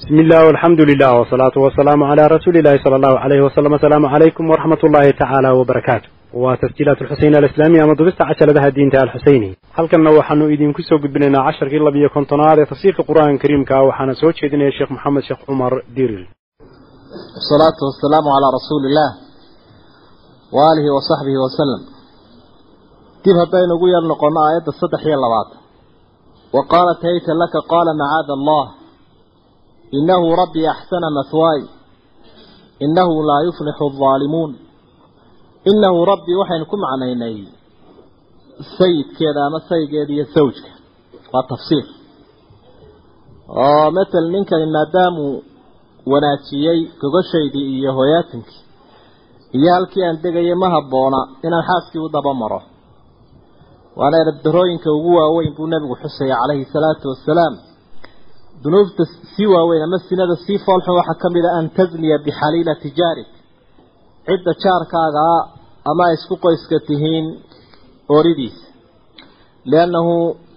بسم الله والحمد لله والصلاة والسلام على رسول الله صلى الله عليه وسلم السلام عليكم ورحمة الله تعالى وبركاته وتسجيلات الحسين الإسلامية مضبست عشر لها الدين تعالى الحسيني هل كان وحنو إذن كسو قبلنا عشر قلة بيا كنتنا تفسير القرآن الكريم كا وحنا سوتش إذن يا شيخ محمد شيخ عمر ديرل والصلاة والسلام على رسول الله وآله وصحبه وسلم كيف هبين نقول نقولنا آيات الصدح هي اللبات وقالت هيت لك قال معاذ الله إنه ربي أحسن مثواي إنه لا يفلح الظالمون إنه ربي وحينكم عنيني السيد كذا ما السيد يدي الزوج والتفسير ومثل منك إن دام wanaajiyey gogoshaydii iyo hooyaatinkii iyo halkii aan degayay ma habboona inaan xaaskii u daba maro waana erabdarooyinka ugu waaweyn buu nebigu xusaya calayhi salaatu wasalaam dunuubta sii waaweyn ama sinada sii foolxun waxaa ka mid a an tasniya bixaliilati jaarik cidda jaarkaagaa ama ay isku qoyska tihiin ooridiisa liannahu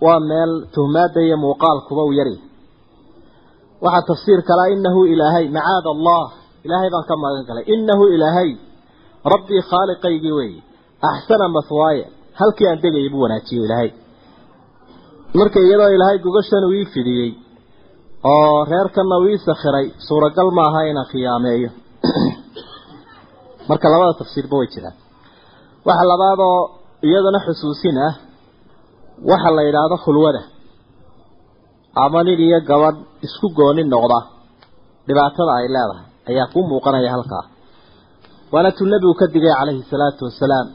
waa meel tuhmaada iyo muuqaalkuba u yari. Waxaa tafsiir kalaa inahu ilaahay macaad allah. Ilaahay baan ka magan galay. Inahu ilaahay rabbii khaaliqaygii weeye. Axsana mahwaaya halkii aan degayay buu wanaajiyey ilaahay. Marka iyadoo ilaahay gogashan uu ii fidiyey oo reerkanna uu ii sakhiray suuragal maaha inaan khiyaameeyo marka labada tafsiirba way jiraan. Waxa labaadoo iyadana xusuusin ah waxa la yidhaahdo khulwada. Ama nin iyo gabadh isku gooni noqda. Dhibaatada ay leedahay. Ayaa ku muuqanaya halkaa. Waana tuu nebigu ka digay calayhi salaatu wasalaam.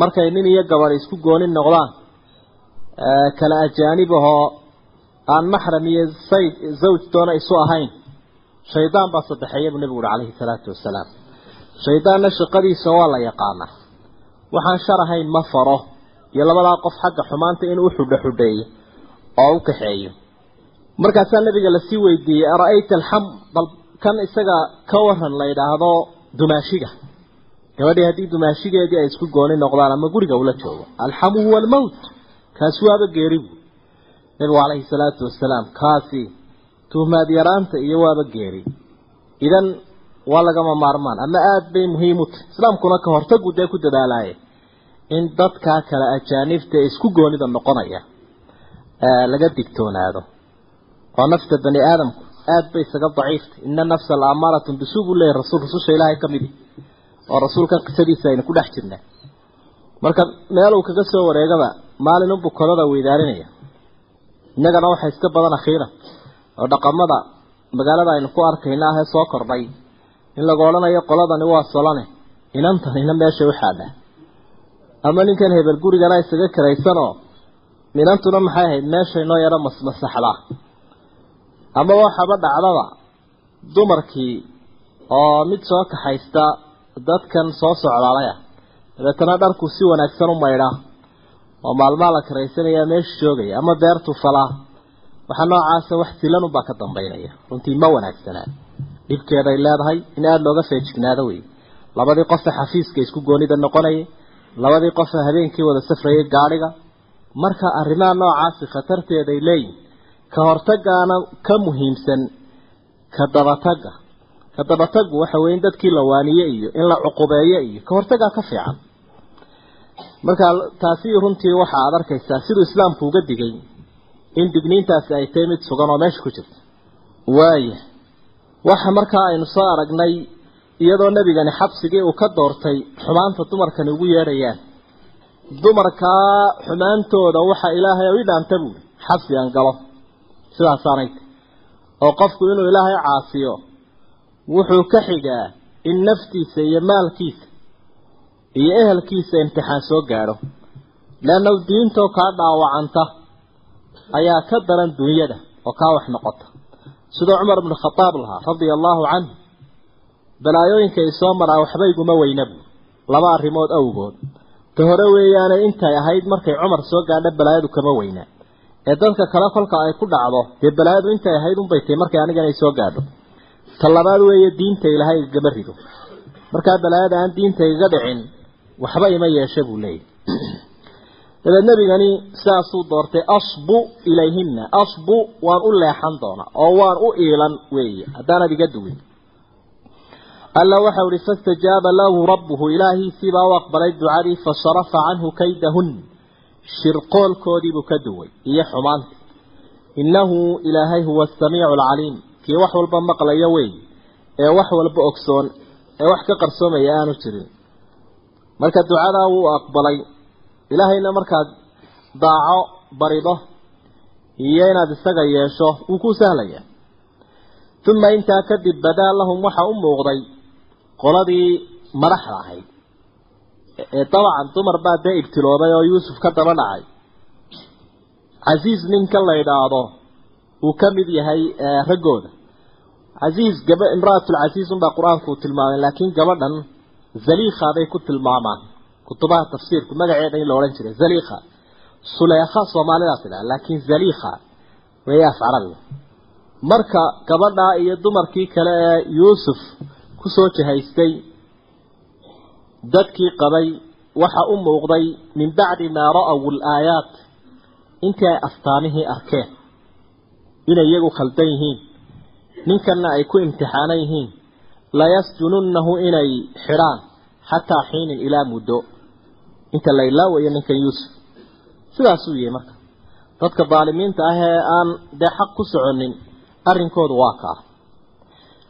Markay nin iyo gabadh isku gooni noqdaan kala ajaanib ahoo aan maxram iyo sayd zawj doona isu ahayn. Shaydaan baa saddexeeya buu nebigu uhi calayhi salaatu wasalaam. Shaydaanna shaqadiisa waa la yaqaanaa. Waxaan shar ahayn ma faro. Iyo labadaa qof xagga xumaanta inuu uxudha xudheeyo oo u kaxeeyo. Markaasaa nabiga la sii weydiiyey ara-ayta alxam bal kan isaga ka waran la yidhaahdo dumaashiga. Gabadhii haddii dumaashigeedii ay isku gooni noqdaan ama guriga ula joogo alxamu huwa almowt kaasi waaba geeribu nabigu calayhi salaatu wasalaam kaasi tuhmaad yaraanta iyo waaba geeri. Idan waa lagama maarmaan. Ama aada bay muhiim u tahy islaamkuna ka hortagu dee ku dadaalaaye. In dadkaa kale ajaanibta ee isku goonida noqonaya laga digtoonaado. Oo nafta bani aadamku. Aada bay isaga daciiftay ina nafsa la amaaratun bisuu buu leeyahy rasuul. Rususha ilaahay ka midi. Oo rasuulkan qisadiisa aynu ku dhex jirnaa marka meeluu kaga soo wareegaba maalin unbuu kodada weydaarinaya innagana waxaa iska badan akhiiran oo dhaqamada magaalada aynu ku arkayna ahee soo kordhay. In lagu odhanayo qoladani waa solane. Inantanina meesha u xaadhaa ama ninkan hebel gurigana isaga karaysanoo inantuna maxay ahayd meeshay noo yaro masmasaxdaa ama waxaba dhacdaba dumarkii oo mid soo kaxaysta dadkan soo socdaalaya dabeetana dharku si wanaagsan u maydhaa oo maalmaa la karaysanaya meesha joogaya ama beertu falaa waxaa noocaasa wax silanubaa ka dambaynaya. Runtii ma wanaagsanaa dhibkeeday leedahay in aada looga feejignaado wey labadii qofe xafiiska isku goonida noqonayay labadii qofe habeenkii wada safrayay gaadhiga marka arrimaha noocaasi khatarteeday leeyihiin ka hortagaana ka muhiimsan ka dabatagga. Ka dabataggu waxa weeye in dadkii la waaniye iyo in la cuqubeeyo iyo ka hortagaa ka fiican marka taasi runtii waxa aad arkaysaa siduu islaamku uga digay in digniintaasi ay tahay mid sugan oo meesha ku jirta. Waaya waxa markaa aynu soo aragnay iyadoo nebigani xabsigii uu ka doortay xumaanta dumarkani ugu yeedhayaan dumarkaa xumaantooda waxa ilaahay u dhaanta buuri xabsi aan galo. Sidaasaanay oo qofku inuu ilaahay caasiyo wuxuu ka xigaa in naftiisa iyo maalkiisa iyo ehelkiisa imtixaan soo gaadho. Leanna diintoo kaa dhaawacanta ayaa ka daran dunyada oo kaa wax noqota. Sidoo cumar bnu khadaab lahaa radia allaahu canhu balaayooyinka ay soo maraa waxba iguma weynabu. Laba arrimood awgood. Ta hore weeyaane intay ahayd markay cumar soo gaadha balaayadu kama weynaa ee dadka kale kolka ay ku dhacdo dee balaayadu intay ahayd unbay tahay markay anigana soo gaadho. Ta labaad weeye diinta ilaahay igama rido. Markaa balaayada aan diinta igaga dhicin waxba ima yeesha buu leeyahy dabeed nebigani sidaasuu doortay asbu ilayhina asbu waan u leexan doonaa oo waan u iilan weeye. Haddaanad iga duwin. Alla waxau ihi fastajaaba lahu rabbuhu. Ilaahiisiibaa u aqbalay ducadii fasarafa canhu kaydahun. Shirqoolkoodiibuu ka duway iyo xumaantii. Innahu ilaahay huwa asamiicu alcaliim. Kii wax walba maqlaya wey ee wax walba ogsoon ee wax ka qarsoomaya aanu jirin marka ducadaa wuu aqbalay ilaahayna markaad daaco barido iyo inaad isaga yeesho wuu ku sahlaya uma intaa kadib badaa lahum waxa u muuqday qoladii madaxda ahayd. Ee dabcan dumar baa dee ibtiloobay oo yuusuf ka daba dhacay. Casiis ninka la idhaahdo uu ka mid yahay raggooda. Casiis gaba imraatulcasiis unbaa qur'aanku uu tilmaamay laakiin gabadhan zaliikha bay ku tilmaamaan. Kutubaha tafsiirku magaceeda in la odhan jiray zaliikha suleekha soomaalidaas idhaha laakiin zaliikha way af carabiga marka gabadhaa iyo dumarkii kale ee yuusuf ku soo jihaystay dadkii qabay waxa u muuqday min bacdi maa ra'aw alaayaat. Intii ay astaamihii arkeen. Inay iyagu khaldan yihiin. Ninkanna ay ku imtixaanan yihiin layasjununnahu inay xidhaan xataa xiinin ilaa muddo. Inta la ilaawayo ninkan yuusuf. Sidaasuu yahay marka. Dadka daalimiinta ah ee aan dee xaq ku soconin arrinkoodu waa kaa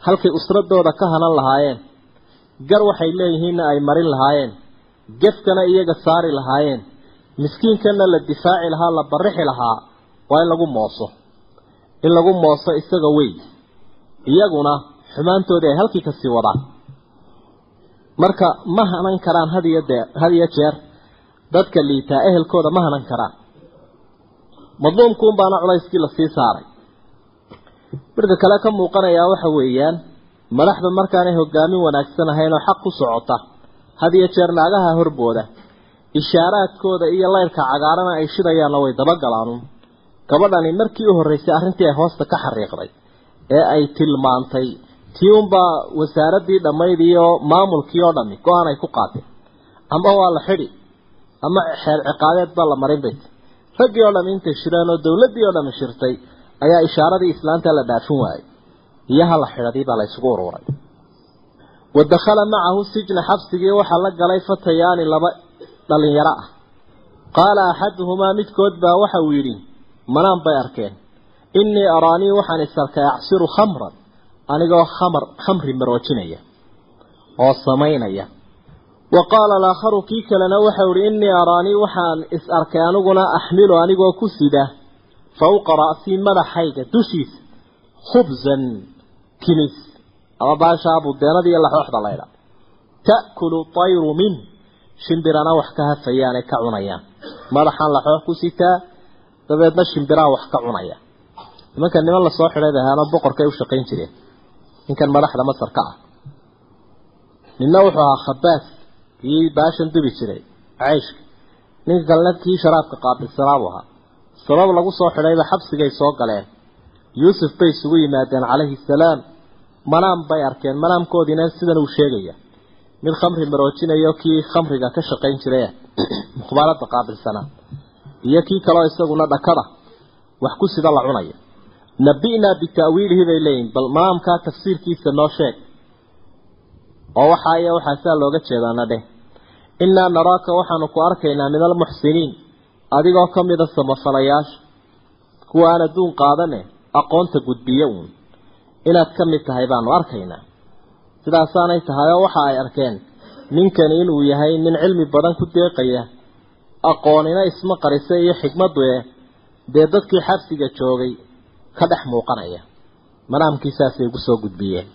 halkay usradooda ka hanan lahaayeen gar waxay leeyihiinna ay marin lahaayeen gefkana iyaga saari lahaayeen miskiinkana la difaaci lahaa la barixi lahaa waa in lagu mooso. In lagu mooso isaga wey iyaguna xumaantoodii ay halkii ka sii wadaan marka ma hanan karaan had iyo dee had iyo jeer dadka liitaa ehelkooda ma hanan karaan. Madluumkuun baana culayskii la sii saaray. Midka kale ka muuqanayaa waxa weeyaan madaxda markaanay hogaamin wanaagsan ahayn oo xaq ku socota had iyo jeer naagaha horbooda ishaaraadkooda iyo layrka cagaarana ay shidayaanna way dabagalaan gabadhani markii u horreysay arrintii ay hoosta ka xariiqday ee ay tilmaantay tii unbaa wasaaradii dhammayd iyo maamulkii oo dhami go'aan ay ku qaateen ama waa la xidhi ama xeer ciqaabeed baa la marin bayt raggii oo dhami intay shireen oo dowladdii oo dhami shirtay ayaa ishaaradii islaanta la dhaafin waayey. Iyo hala xidhadii baa la isugu uruuray. Wa dakhala macahu sijna xabsigii waxaa la galay fatayaani laba dhalinyaro ah. Qaala axaduhumaa midkood baa waxa uu yidhi manaan bay arkeen. Innii araanii waxaan is arkay acsiru khamran anigoo khamar khamri maroojinaya oo samaynaya. Wa qaala alaakharu kii kalena waxau ihi innii araanii waxaan is arkay aniguna axmilu anigoo ku sida fawqa ra'sii madaxayga dushiisa khubsan kimis ama baashaa budeenada iyo laxooxda laydha ta'kulu tayru min shimbirana wax ka hafayaanay ka cunayaan. Madaxaan laxoox ku sitaa dabeedna shimbiraa wax ka cunaya. Nimanka niman la soo xidhay bay ahaanoo boqorkay u shaqayn jireen ninkan madaxda masar ka ah. Ninna wuxuu ahaa khabaas kii baashan dubi jiray ceyshka ninka kalena kii sharaabka qaabilsanaa buu ahaa. Sabab lagu soo xidhayba xabsigay soo galeen. Yuusuf bay isugu yimaadeen calayhi salaam. Manaam bay arkeen manaamkoodiina sidan uu sheegaya. Mid khamri maroojinayo kii khamriga ka shaqayn jiray mukhbaaradda qaabilsanaa iyo kii kaleo isaguna dhakada wax ku sida la cunaya nabi'naa bita'wiilihi bay leeyihiin bal manaamkaa tafsiirkiisa noo sheeg. Oo waxaa iyo waxaasaa looga jeedaana dheh. Innaa naraaka waxaanu ku arkaynaa min almuxsiniin adigoo ka mida samafalayaasha. Kuwa aan adduun qaadane aqoonta gudbiye uun. Inaad ka mid tahay baanu arkaynaa. Sidaasaanay tahay oo waxa ay arkeen ninkani inuu yahay nin cilmi badan ku deeqaya aqoonina isma qarise iyo xikmaddu eh dee dadkii xabsiga joogay ka dhex muuqanaya. Manaamkiisaasay ugu soo gudbiyeen.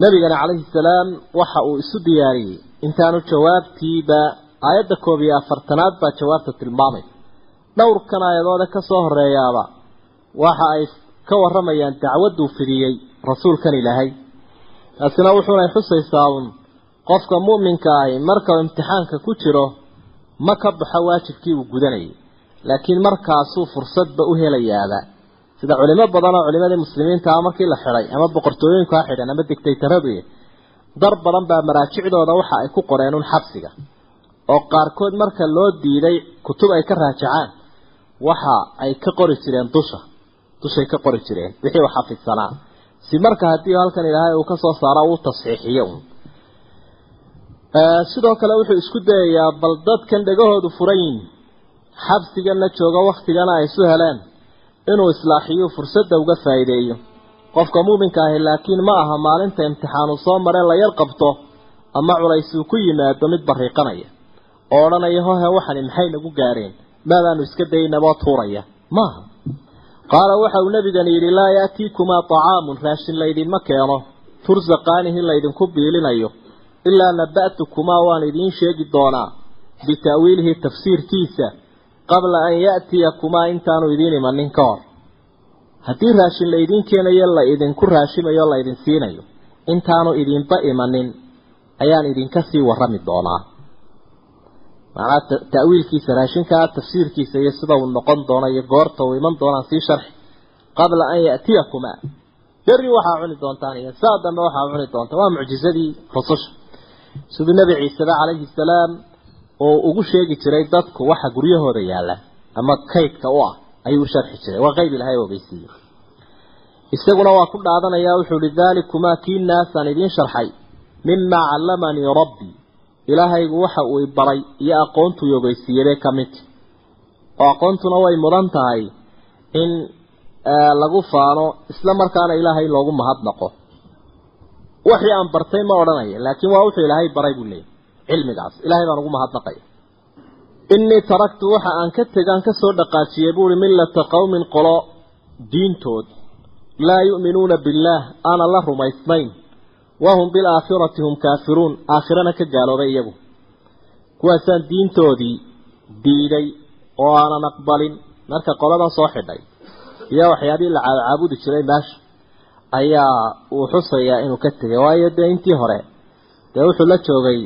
Nabigana calayhi salaam waxa uu isu diyaariyey. Intaanu jawaabtiiba aayadda koob iyo afartanaad baa jawaabta tilmaamay. Dhowrkan aayadoode ka soo horeeyaaba waxa ay ka warramayaan dacwadduu fidiyey rasuulkan ilaahay. Taasina wuxuunay xusaysaa uun qofka mu'minka ahi marka imtixaanka ku jiro ma ka baxo waajibkii uu gudanayay laakiin markaasuu fursadba u helayaaba sida culimo badan oo culimadii muslimiinta ah markii la xidhay ama boqortooyinku ha xidhan ama dictaytaradu dar badan baa maraajicdooda waxa ay ku qoreen un xabsiga oo qaarkood marka loo diiday kutub ay ka raajacaan waxa ay ka qori jireen dusha dushay ka qori jireen wixii u xafidsanaa si marka haddii halkan ilaahay uu ka soo saaro uu tasxiixiyo un sidoo kale wuxuu isku dayayaa bal dadkan dhegahoodu furan yihiin xabsigana jooga waktigana ay isu heleen inuu islaaxiyo fursadda uga faa'iideeyo. Qofka muuminka ahi laakiin ma aha maalinta imtixaanu soo mare la yar qabto ama culays uu ku yimaado mid bariiqanaya oo odhanaya hohe waxani maxay nagu gaareen? Maadaanu iska daynaboo tuuraya. Maaha qaala waxa uu nabigani yidhi laa yaatiikumaa طacaamun raashin laydinma keeno. Tursaqaanihi laydinku biilinayo. Ilaa naba'tukumaa waan idiin sheegi doonaa. Bita'wiilihi tafsiirkiisa qabla an ya'tiyakumaa intaanu idiin imanin ka hor. Haddii raashin laydiin keenayo la idinku raashimayo laydin siinayo intaanu idinba imanin ayaan idinka sii warrami doonaa. Macnaa ta'wiilkiisa raashinkaa tafsiirkiisa iyo sida uu noqon doono iyo goorta uu iman doonaan sii sharxi. Qabla an ya'tiyakumaa berri waxaa cuni doontaan iyo saa dambe waxaa cuni doontaan. Waa mucjizadii rususha. Siduu nebi ciiseba calayhi salaam oo ugu sheegi jiray dadku waxa guryahooda yaalla ama kaydka u ah ayuu u sharxi jiray. Waa qayb ilahay ogeysiiyey isaguna waa ku dhaadanayaa wuxuu ihi daalikumaa kii naasaan idiin sharxay. Mimaa callamanii rabbii. Ilaahaygu waxa uu baray iyo aqoontuu ogeysiiyebay ka mid. Oo aqoontuna way mudan tahay in lagu faano isla markaana ilaahay loogu mahadnaqo. Wixii aan bartay ma odhanaya laakiin waa wuxuu ilaahay baray buu leeyay cilmigaas ilaahay baan ugu mahadnaqaya innii taraktu waxa aan ka tegaan ka soo dhaqaajiyey buuhi millata qowmin qolo diintood. Laa yu'minuuna billaah aanan la rumaysnayn. Wahum bilaakhirati hum kaafiruun. Aakhirana ka gaaloobay iyagu. Kuwaasaan diintoodii diiday oo aanan aqbalin. Marka qoladan soo xidhay iyo waxyaabihii la caabudi jiray meesha ayaa uu xusayaa inuu ka tegay. Waayo dee intii hore dee wuxuu la joogay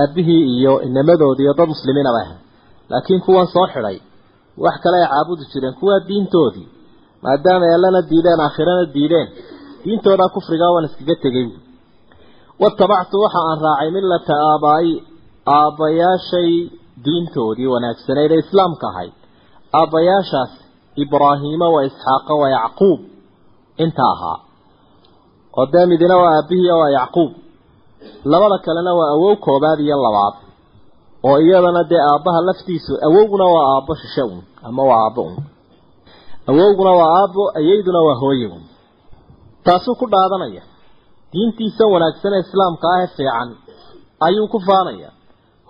aabihii iyo inamadoodii iyo dad muslimiina ahay laakiin kuwan soo xidhay wax kale ay caabudi jireen kuwaa diintoodii maadaama allana diideen aakhirana diideen diintoodaa kufrigaa waan iskaga tegay watabactu waxa aan raacay millata aabaa'i aabbayaashay diintoodii wanaagsaneyd ee islaamka ahayd. Aabbayaashaas ibraahiima wa isxaaqa wa yacquub inta ahaa. Oo dee midina waa aabihii waa yacquub labada kalena waa awow koobaad iyo labaad oo iyadana dee aabbaha laftiisu awowguna waa aabbo shishe un ama waa aabbo un awowguna waa aabbo ayayduna waa hooye un taasuu ku dhaadanaya. Diintiisa wanaagsan ee islaamka ah ee fiican ayuu ku faanaya.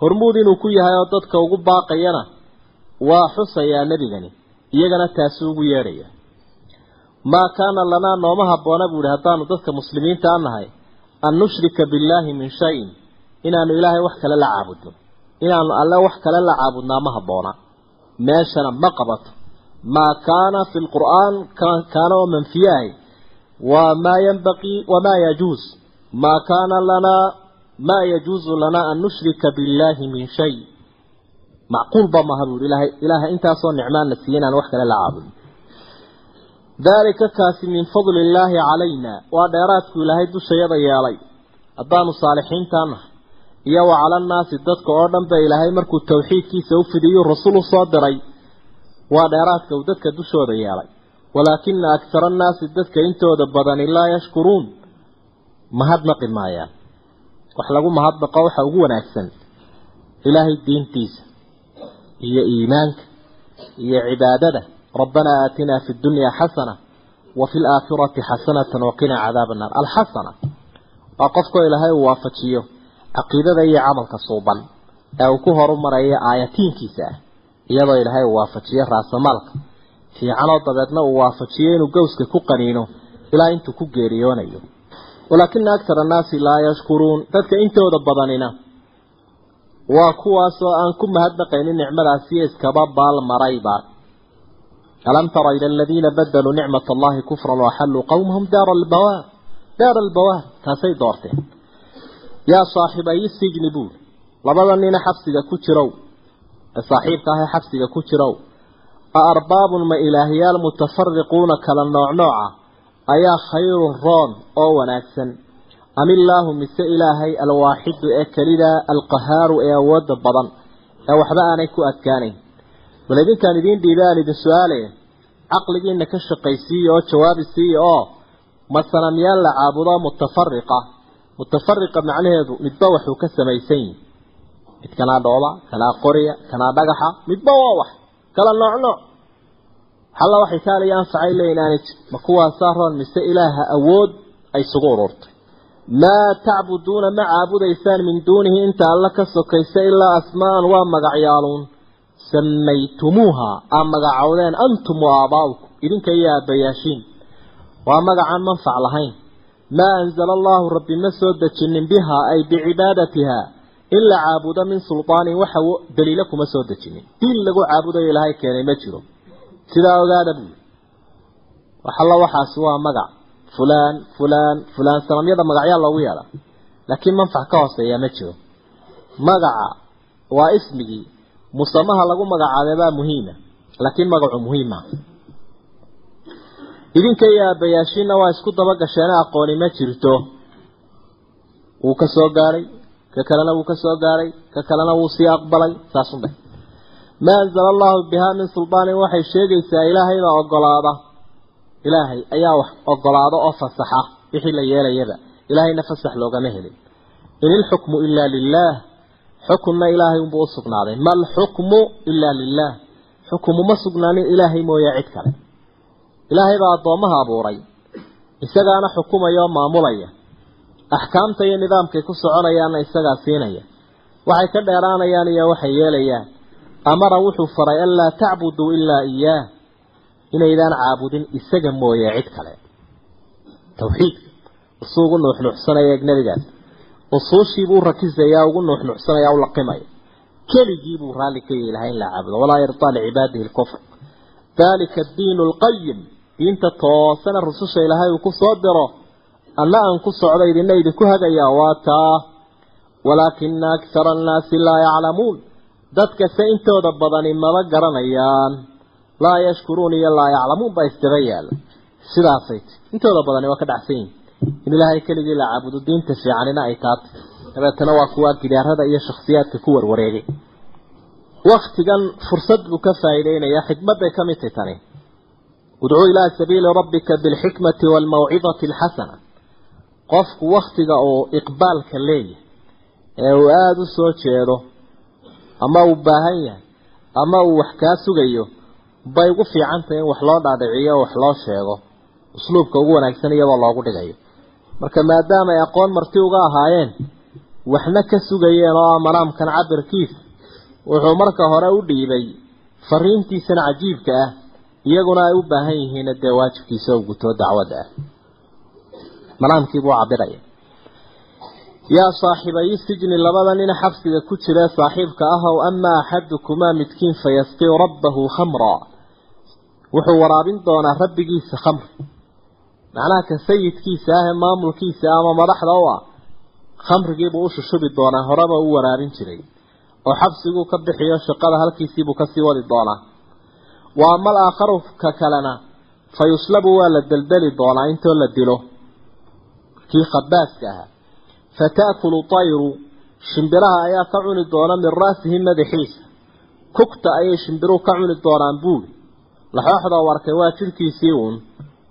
Hormuud inuu ku yahay oo dadka ugu baaqayana waa xusayaa nebigani iyagana taasuu ugu yeedhaya. Maa kaana lanaa nooma habboona buu ihi haddaanu dadka muslimiinta nahay an nushrika billaahi min shayin inaanu ilaahay wax kale la caabudno inaanu alle wax kale la caabudnaa ma habboona. Meeshana ma qabato. Maa kaana fi lqur'aan kaana oo manfiyahay waa maa yanbaqii wamaa yajuus maa kaana lanaa maa yajuusu lanaa an nushrika billaahi min shay. Macquulba maha buui ilaahay ilaahay intaasoo nicmaana siiye inaan wax kale la caabudno daalika kaasi min fadli illaahi calayna. Waa dheeraadku ilaahay dushayada yeelay. Haddaanu saalixiintaa nahay iyo wa cala annaasi dadka oo dhan ba ilaahay markuu tawxiidkiisa u fidiyu rasul u soo diray waa dheeraadka uu dadka dushooda yeelay. Walaakina aktara annaasi dadka intooda badani laa yashkuruun. Mahadnaqi maayaan wax lagu mahadnaqo waxa ugu wanaagsan. Ilaahay diintiisa iyo iimaanka iyo cibaadada rabbanaa aatinaa fi ddunyaa xasana wa fi laakhirati xasanatan waqinaa cadaaba annaar alxasana waa qofkoo ilaahay uu waafajiyo caqiidada iyo camalka suuban. Ee uu ku horumarayo aayatiinkiisa ah. Iyadoo ilaahay uu waafajiyo raasamaalka fiicanoo dabeedna uu waafajiyo inuu gowska ku qaniino. Ilaa intuu ku geeriyoonayo. Walaakina aktar annaasi laa yashkuruun. Dadka intooda badanina waa kuwaasoo ku alam tara ila aladiina badaluu nicmat allahi kufran waaxalluu qowmahum daara albawaar daara albawaar taasay doorteen yaa saaxibayi sijni buul labada nina xabsiga ku jirow ee saaxiibka ah ee xabsiga ku jirow a arbaabun ma ilaahyaal mutafariquuna kala nooc nooca ayaa khayrun roon oo wanaagsan am illaahu mise bal idinkaan idiin dhiibay idin su'aalaya caqligiina ka shaqaysiiya oo jawaabi siiya oo ma sanamyaal la caabudo mutafariqa. Mutafariqa macnaheedu midba waxuu ka samaysan yihi mid kanaa dhooba kanaa qoriya kanaa dhagaxa midba waa wax. Kala nooc nooc halla waxay kaaliya anfacay leeyiin aanay jir ma kuwaasaa roon mise ilaaha awood ay isugu ururtay. Maa tacbuduuna ma caabudaysaan min duunihi inta alla ka sokaysa ilaa asmaa'an waa magacyaaluun samaytumuuha aad magacowdeen antum wa aabaa'ukum idinka iyo aabbayaashiin waa magacaan manfac lahayn maa anzala allaahu rabbi ma soo dejinin bihaa ay bicibaadatiha in la caabudo min sulطaanin waxa daliilo kuma soo dejinin diin lagu caabudayo ilaahay keenay ma jiro sidaa ogaada buuli waxalla waxaasi waa magac fulaan fulaan fulaan sanamyada magacyaa loogu yeedha laakiin manfac ka hooseeya ma jiro magaca waa ismigii musamaha lagu magacaabay baa muhiima laakiin magacu muhiima. Idinka iyo aabbayaashiinna waa isku daba gasheene aqooni ma jirto. Wuu ka soo gaadhay ka kalena wuu ka soo gaadhay ka kalena wuu sii aqbalay saasunbay maa anzala allahu bihaa min sulbaanin waxay sheegaysaa ilaahayda ogolaada. Ilaahay ayaa wax ogolaado oo fasaxa wixii la yeelayaba ilaahayna fasax loogama helin. In ilxukmu ilaa lilaah xukunna ilaahay unbuu u sugnaaday. Ma alxukmu ilaa lilaah xukumu ma sugnaanin ilaahay mooye cid kale. Ilaahay baa addoommaha abuuray. Isagaana xukumaya oo maamulaya. Axkaamta iyo nidaamkay ku soconayaanna isagaa siinaya. Waxay ka dheeraanayaan iyo waxay yeelayaan. Amara wuxuu faray anlaa tacbuduu ilaa iyaah inaydaan caabudin isaga mooye cid kale. Tawxiidka usuu ugu nuuxnuuxsanaya eeg nebigaas usuushiibuu rakisayaa ugu nuuxnuuxsanaya u laqimaya keligiibuu raalli ka yeelahay in la caabudo walaa yardaa licibaadihi lkufr dalika addiinu alqayim diinta toosana rususha ilaahay uu ku soo diro. Anna aan ku socdo idina idinku hagayaa waa taa. Walaakina akhara annaasi laa yaclamuun. Dadkase intooda badani maba garanayaan. Laa yashkuruun iyo laa yaclamuun baa isdaba yaalla sidaasay intooda badani waa ka dhacsan yihiin in ilaahay keligii la caabudo diinta fiicanina ay taatay dabeetana waa kuwa gidaarada iyo shakhsiyaadka ku warwareegay. Waktigan fursad buu ka faa'iideynayaa xikmadday ka mid tahy tani udcuu ilaa sabiili rabbika bilxikmati waalmawcidati alxasana. Qofku waktiga uu iqbaalka leeyahay ee uu aada u soo jeedo ama uu baahan yahay ama uu wax kaa sugayo bay ugu fiican tahay in wax loo dhaadhiciyo wax loo sheego. Usluubka ugu wanaagsan iyadoo loogu dhigayo marka maadaama ay aqoon marti uga ahaayeen waxna ka sugayeen oo manaamkan cabirkiisa wuxuu marka hore u dhiibay fariintiisan cajiibka ah iyaguna ay u baahan yihiin dee waajibkiisa oo gutoo dacwadda ah. Manaamkiibuu cabiraya yaa saaxiibayi sijni labada nin xabsiga ku jira saaxiibka ah ow amaa axadukumaa midkiin fayasqii rabbahu khamraa wuxuu waraabin doonaa rabbigiisa khamri macnaha ka sayidkiisa ah ee maamulkiisa ama madaxda u ah khamrigiibuu u shushubi doonaa horeba u waraabin jiray. Oo xabsiguu ka bixiyo shaqada halkiisiibuu ka sii wadi doonaa. Wa ama alaakharu ka kalena fa yuslabu waa la deldeli doonaa intoo la dilo. Kii khabaaska ahaa fata'kulu tayru shimbiraha ayaa ka cuni doona min ra'sihi madaxiisa kugta ayay shimbiruhu ka cuni doonaan buuli. Laxooxda arkay waa jidhkiisii uun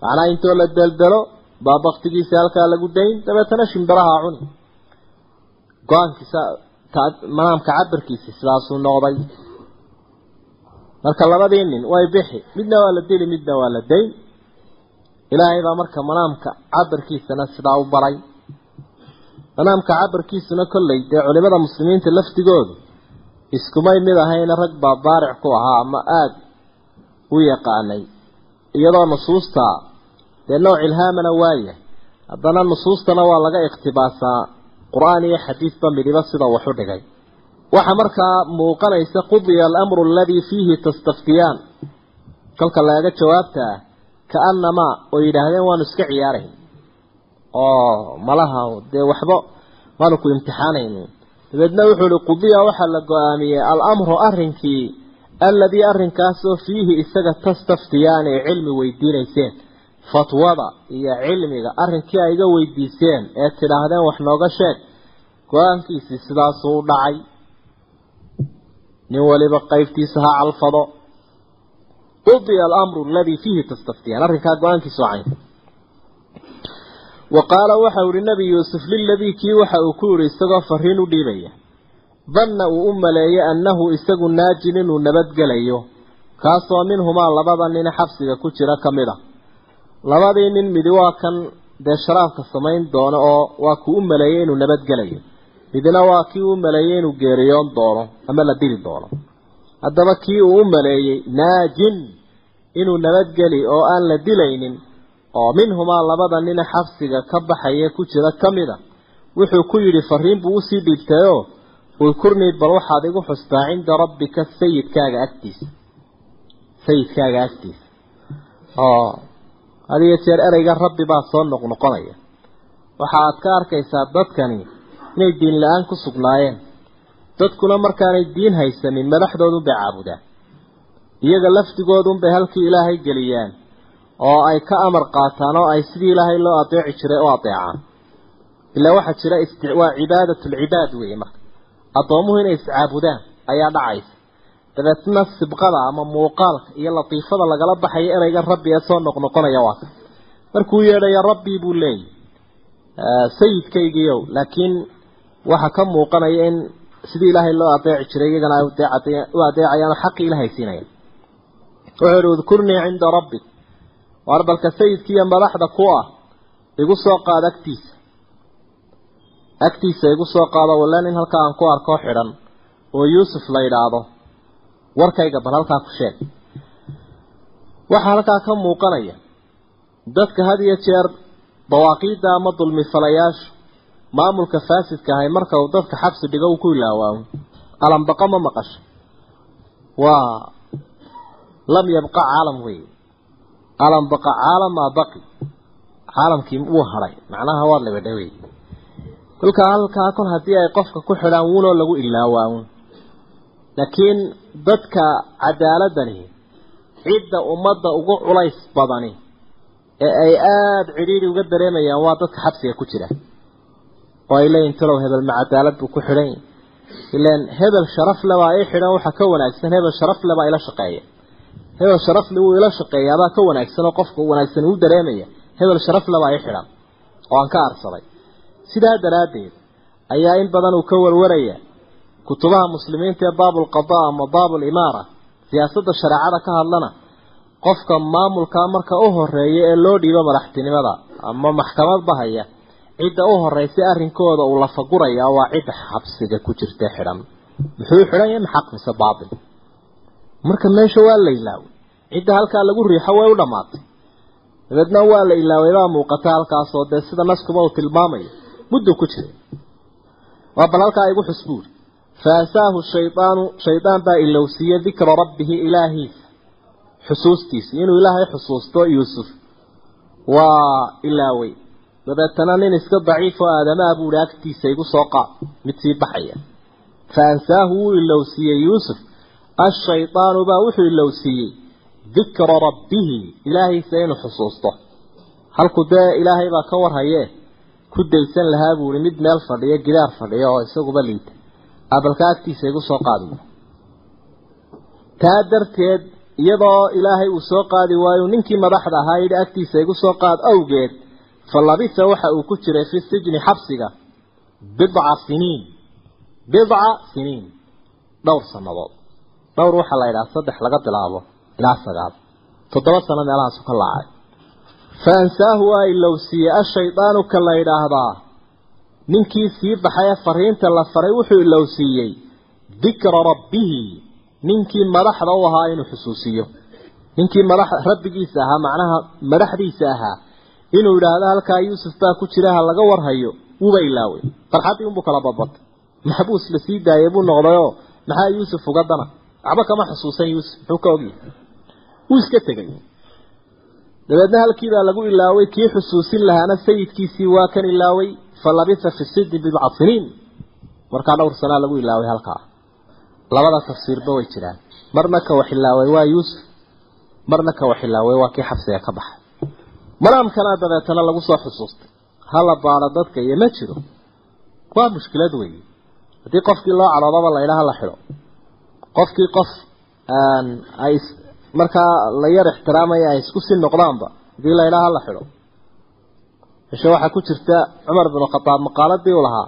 macnaa intoo la deldelo baa baktigiisa halkaa lagu dayn. Dabeetana shimbiraha cuni. Go'aankiisa manaamka cabirkiisi sidaasuu noqday. Marka labadii nin way bixi. Midna waa la dili midna waa la dayn. Ilaahay baa marka manaamka cabirkiisana sidaa u baray. Manaamka cabirkiisuna kolley dee culimada muslimiinta laftigoodu iskumay mid ahayna rag baa baaric ku ahaa ama aada u yaqaanay iyadoo nusuusta dee nooc ilhaamana waayahay haddana nusuustana waa laga ikhtibaasaa qur'aan iyo xadiidba midiba sida waxu dhigay. Waxaa markaa muuqanaysa qudiya alamru aladii fiihi tastaftiyaan kolka laga jawaabta ah kaanamaa oo yidhaahdeen waanu iska ciyaarayn. Oo malaha dee waxba waanu ku imtixaanayno dabeedna wuxuu ihi qudiya waxaa la go'aamiyey alamru arrinkii alladii arrinkaasoo fiihi isaga tastaftiyaan ee cilmi weydiinayseen fatwada iyo cilmiga arrinkii ay iga weydiiseen ee tidhaahdeen wax nooga sheeg go'aankiisii sidaasuu u dhacay. Nin waliba qaybtiisa ha calfado. Qudiya alamru aladii fiihi tastaftiyaan arrinkaa go'aankiisu cayn wa qaala waxau ihi nebi yuusuf liladii kii waxa uu ku yidhi isagoo fariin u dhiibaya danna uu u maleeyey annahu isagu naajin inuu nabadgelayo. Kaasoo minhumaa labada nin xabsiga ku jira ka mid a labadii nin midi waa kan dee sharaabka samayn doono oo waa kuu u maleeyey inuu nabadgelayo. Midna waa kii uu maleeyey inuu geeriyoon doono ama la dili doono. Haddaba kii uu u maleeyey naajin inuu nabadgeli oo aan la dilaynin oo minhumaa labada nina xabsiga ka baxaya ku jira ka mid a wuxuu ku yidhi fariin buu u sii dhiibtayoo udkurnii bal waxaad igu xustaa cinda rabbika sayidkaaga agtiisa. Sayidkaaga agtiisa. Oo had iyo jeer ereyga rabbi baa soo noqnoqonaya waxa aad ka arkaysaa dadkani inay diin la'aan ku sugnaayeen. Dadkuna markaanay diin haysanin madaxdoodunbay caabudaan. Iyaga laftigoodunbay halkii ilaahay geliyaan oo ay ka amar qaataan oo ay sidii ilaahay loo adeeci jiray u adeecaan ilaa waxaa jira waa cibaadatulcibaad weeye marka addoomuhu inay iscaabudaan ayaa dhacaysa. Dabeetna sibqada ama muuqaalka iyo latiifada lagala baxayo ereyga rabbi ee soo noqnoqonaya waa markuu yeedhaya rabbii buu leeyahy sayidkaygiiow laakiin waxaa ka muuqanaya in sidii ilaahay loo adeeci jiray iyagana ay u adeecayaan xaqii ilahay siinaya. Wuxuu yihi udkurnii cinda rabbik. Waar balka sayidkiiyo madaxda ku ah igu soo qaado agtiisa agtiisa igu soo qaado wallaan in halkaa aan ku arko xidhan oo yuusuf la yidhaahdo. Warkayga bal halkaa ku sheeg. Waxaa halkaa ka muuqanaya dadka had iyo jeer dawaaqiidda ama dulmifalayaashu maamulka faasidka ahay marka uu dadka xabsi dhigo uu ku ilaawaawo alambaqa ma maqasho waa lam yabqa caalam alambaqa caalam maa baqi. Caalamkii wuu hadhay macnaha waa labadha wey kolkaa halkaa kol haddii ay qofka ku xidhaan wuunoo lagu ilaawaawo laakiin dadka cadaaladani cidda ummadda ugu culays badani ee ay aada cidhiidhi uga dareemayaan waa dadka xabsiga ku jira. Oo ay leeyihiin talow hebel ma cadaalad buu ku xidhan ilaan hebel sharaf lebaa ii xidhan waxaa ka wanaagsan hebel sharaf lebaa ila shaqeeya. Hebel sharafle wuu ila shaqeeyaabaa ka wanaagsan oo qofka wanaagsan uu dareemaya hebel sharaf lebaa ii xidhan. Oo aan ka arsaday sidaa daraaddeed ayaa in badan uu ka warwaraya kutubaha muslimiinta ee baabulqadaa ama baabulimaara siyaasadda shareecada ka hadlana qofka maamulkaa marka u horreeya ee loo dhiibo madaxtinimada ama maxkamad bahaya cidda u horeysa arrinkooda uu lafaguraya waa cidda xabsiga ku jirta xidhan. Muxuu xidhan yahay? Maxaq mise baatil marka meesha waa la ilaaway. Cidda halkaa lagu riixo way u dhammaatay. Dabeedna waa la ilaaway baa muuqata halkaasoo dee sida naskuba uu tilmaamayo muddo ku jira. Waa bal halkaa igu xusbuuri faasaahu shaydaanu shaydaan baa ilowsiiyey dikra rabbihi ilaahiisa. Xusuustiisa inuu ilaahay xusuusto yuusuf. Waa ilaaway dabeetana nin iska daciif oo aadamaha buuhi agtiisa igu soo qaad. Mid sii baxaya. Fa ansaahu wuu ilowsiiyey yuusuf. Ashaydaanu baa wuxuu ilowsiiyey dikra rabbihi ilaahiisa inuu xusuusto. Halku dee ilaahay baa ka warhayee ku daysan lahaa buuhi mid meel fadhiyo gidaar fadhiyo oo isaguba liita. Abalka agtiisa igu soo qaadi. Taa darteed iyadoo ilaahay uu soo qaadi waayo ninkii madaxda ahaa yidhi agtiisa igu soo qaad awgeed fa labisa waxa uu ku jiray fi sijni xabsiga. Bidca siniin. Bidca siniin. Dhowr sannadood. Dhowr waxaa la yidhaha saddex laga bilaabo ilaa sagaal. Toddoba sano meelahaasu ka laacay ilowsiiyey ashaydaanu ka la yidhaahdaa ninkii sii baxay ee fariinta la faray wuxuu ilowsiiyey dikra rabbihi ninkii madaxda u ahaa inuu xusuusiyo ninkii madax rabbigiisa ahaa macnaha madaxdiisa ahaa inuu yidhaahdo halkaa yuusuf baa ku jira ha laga warhayo wuuba ilaaway farxaddii unbuu kala badbatay maxbuus la sii daayay buu noqdayoo maxaa yuusuf uga dana waxba kama xusuusan yuusuf muxuu ka ogyahay wuu iska tegay dabeedna halkiibaa lagu ilaaway kii xusuusin lahaana sayidkiisii waa kan ilaaway fa labisa fi sijni bidca siniin markaa dhowr sanaa lagu ilaaway halkaa. Labada tafsiirba way jiraan. Marna ka wax ilaaway waa yuusuf marna ka wax ilaaway waa kii xabsiga ka baxay. Manaamkana dabeetana lagu soo xusuustay. Hala baado dadka iyo ma jiro. Waa mushkilad weeye. Haddii qofkii loo cadhoodaba la idhaha la xidho. Qofkii qof ay markaa la yar ixtiraamaya ay isku sii noqdaanba haddii la idhaha la xidho heshe waxaa ku jirta cumar binu khadaab maqaaladii u lahaa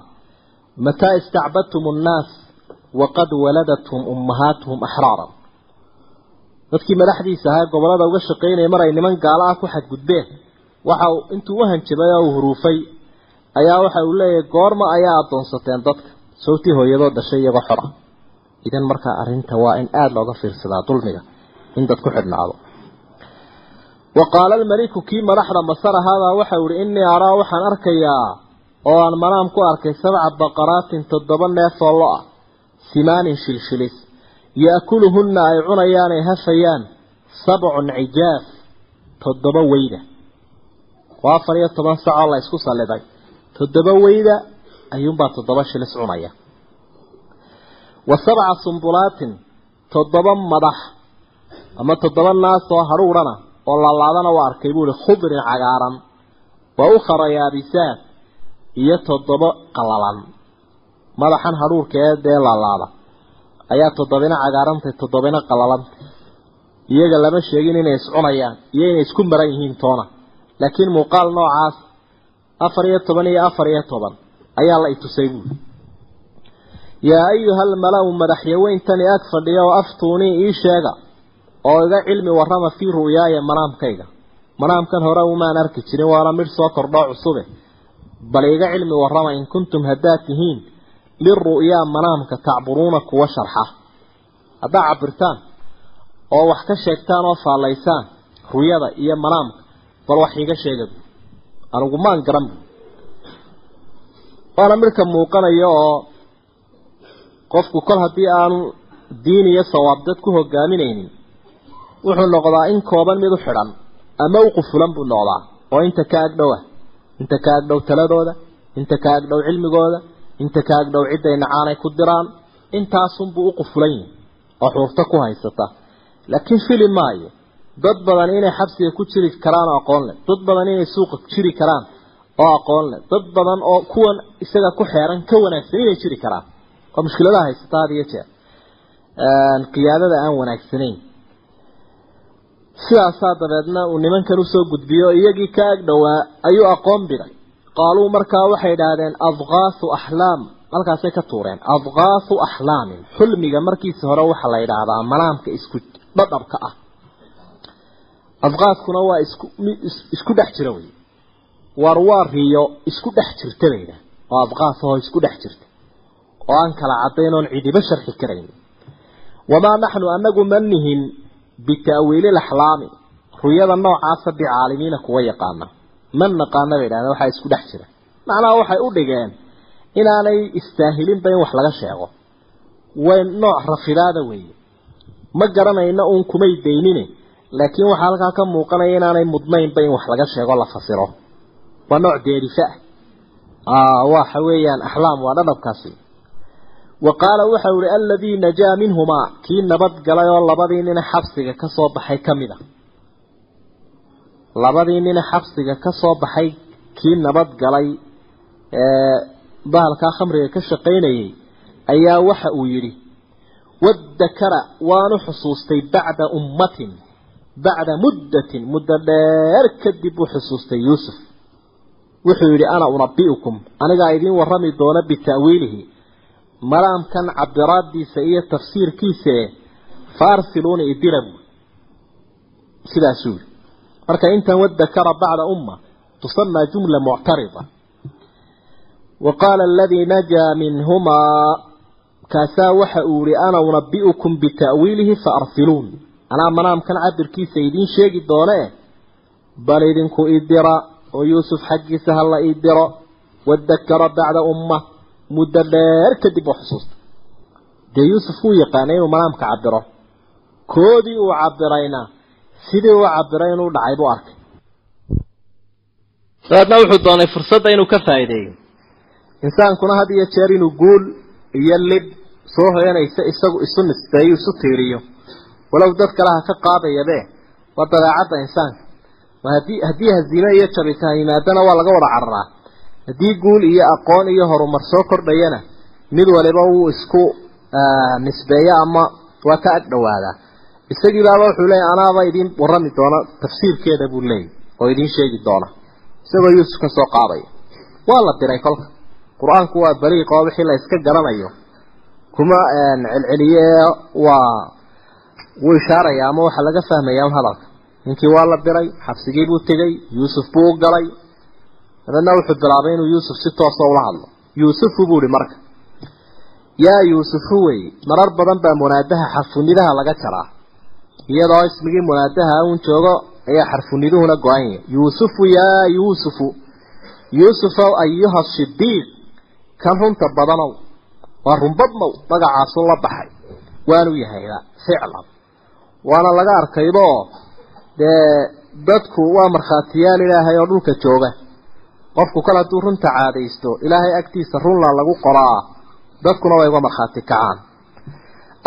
mataa istacbadtum annaas waqad waladathum ummahaatuhum axraaran. Dadkii madaxdiisa ahaa gobollada uga shaqaynaya mar ay niman gaalo ah ku xadgudbeen waxa uu intuu u hanjabay oo uu huruufay ayaa waxa uu leeyahay goorma ayaa addoonsateen dadka sawtii hooyadoo dhashay iyagoo xor ah idan markaa arrinta waa in aada looga fiirsadaa dulmiga in dad ku wa qaala almaliku kii madaxda masar ahaabaa waxau ihi innii araa waxaan arkayaa oo aan manaam ku arkay sabca baqaraatin toddoba neef oo lo ah simaanin shilshilis. Yaakuluhunna ay cunayaan ay hafayaan sabcun cijaaf toddoba weyda. Waa afar iyo toban sacoo la isku salliday toddoba weyda ayuunbaa toddoba shilis cunaya. Wa sabca sumbulaatin toddoba madax ama toddoba naas oo hadhuudhana oo laalaadana waa arkay buu ihi khudrin cagaaran wa ukhara yaabisaad iyo toddoba qalalan. Madaxan hadhuurka ee dee laalaada ayaa toddobina cagaarantay toddobina qalalantay iyaga lama sheegin inay iscunayaan iyo inay isku maran yihiin toona. Laakiin muuqaal noocaas afar iyo toban iyo afar iyo toban ayaa la itusay buuli yaa ayuha almala-u madaxyaweyntani ag fadhiya oo aftuunii ii sheega oo iga cilmi warrama fii ru'yaaya manaamkayga. Manaamkan hore umaan arki jirin waana midh soo kordhoo cusube. Bal iga cilmi warrama in kuntum haddaad tihiin liru'yaa manaamka tacburuuna kuwa sharxa. Haddaad cabirtaan oo wax ka sheegtaan oo faallaysaan ruyada iyo manaamka bal wax iiga sheega anigu maan garan. Waana midhka muuqanaya oo qofku kol haddii aanu diin iyo sawaab dad ku hogaaminaynin wuxuu noqdaa in kooban mid u xidhan ama u qufulan buu noqdaa oo inta ka agdhow ah. Inta ka agdhow taladooda inta ka agdhow cilmigooda inta ka agdhow cidday nacaanay ku diraan intaasunbuu u qufulan yihi oo xuurto ku haysata. Laakiin fili maayo dad badan inay xabsiga ku jiri karaan oo aqoon leh. Dad badan inay suuqa jiri karaan oo aqoon leh. Dad badan oo kuwan isaga ku xeeran ka wanaagsan inay jiri karaan. Oo mushkiladaha haysata had iyo jeer qiyaadada aan wanaagsanayn sidaasaa dabeedna uu nimankan u soo gudbiyo iyagii ka ag dhowaa ayuu aqoon biday qaaluu markaa waxay idhaahdeen adqaasu axlaam halkaasay ka tuureen adqaasu axlaamin xulmiga markiisa hore waxaa la yidhaahdaa manaamka isku dhadhabka ah. Adqaaskuna waa isku isku dhex jira wey riyo isku dhex jirta bay yidhaah oo adqaas ahoo isku dhex jirta. Oo aan kala caddayn oon cidiba sharxi karayn. Wamaa naxnu anagu ma nihin bita'wiili laxlaami ruyada noocaasa bicaalimiina kuwa yaqaana. Ma naqaana bay idhahdeen waxaa isku dhex jira macnaha waxay u dhigeen inaanay istaahilinba in wax laga sheego. Way nooc rafidaada weeye. Ma garanayna uun kumay daynine laakiin waxaa halkaa ka muuqanaya inaanay mudnaynba in wax laga sheego la fasiro. Waa nooc deerifa ah waxa weeyaan axlaam waa dhadhabkaasi wa qaala waxa uhi aladii najaa minhumaa. Kii nabad galay oo labadii nina xabsiga ka soo baxay ka mid a labadii nina xabsiga ka soo baxay kii nabad galay ee bahalkaa khamriga ka shaqaynayay ayaa waxa uu yidhi wadakara waanu xusuustay bacda ummatin bacda muddatin muddo dheer kadib uu xusuustay maraamkan cabiraadiisa iyo tafsiirkiisa e faarsiluuna idira buui sidaasuu yidhi. Marka intan wadakara bacda umma tusamaa jumla muctarida. Wa qaala aladii najaa minhumaa kaasaa waxa uu yihi ana unabi'ukum bita'wiilihi faarsiluun. Anaa manaamkan cabirkiisa idiin sheegi doone bal idinku idira oo yuusuf xaggiisa hala idiro wadakara bacda umma muddo dheer kadib oo xusuusta. Dee yuusuf wuu yaqaanay inuu manaamka cabiro koodii uu cabirayna sidii uu cabiray inuu dhacay buu arkay. Dabeedna wuxuu doonay fursadda inuu ka faa'iideeyo. Insaankuna had iyo jeer inuu guul iyo lib soo hoyanaysa isagu isu nisbeeyo isu tiiriyo. Walow dad kale ha ka qaadayabe waa dabeecadda insaanka. Haddii haddii haziime iyo jabitaan yimaadana waa laga wada cararaa haddii guul iyo aqoon iyo horumar soo kordhayana mid waliba wuu isku nisbeeyo ama waa ka ag dhawaadaa isagii baaba wuxuu leeyahy anaaba idiin warrami doona tafsiirkeeda buu leeyahy oo idiin sheegi doona. Isagoo yuusuf ka soo qaadaya waa la diray kolka. Qur'aanku waa baliiq oo wixii la iska garanayo. Kuma celceliye waa wuu ishaaraya ama waxaa laga fahmaya un hadalka. Ninkii waa la diray xabsigii buu tegey yuusuf buu u galay dabeedna wuxuu bilaabay inuu yuusuf si toosa ula hadlo. Yuusufu buu ihi marka yaa yuusufu wey marar badan baa munaadaha xarfunidaha laga jaraa iyadoo ismigii munaadaha uun joogo ayaa xarfuniduhuna go-an yahay yuusufu yaa yuusufu yuusufow ayuha sidiiq kan runta badanow waa runbadnow magacaasu la baxay. Waanu yahayba ficlan. Waana laga arkaybo dee dadku waa markhaatiyaal ilaahay oo dhulka jooga qofku kale hadduu runta caadaysto ilaahay agtiisa runla lagu qoraa dadkuna way uga markhaati kacaan.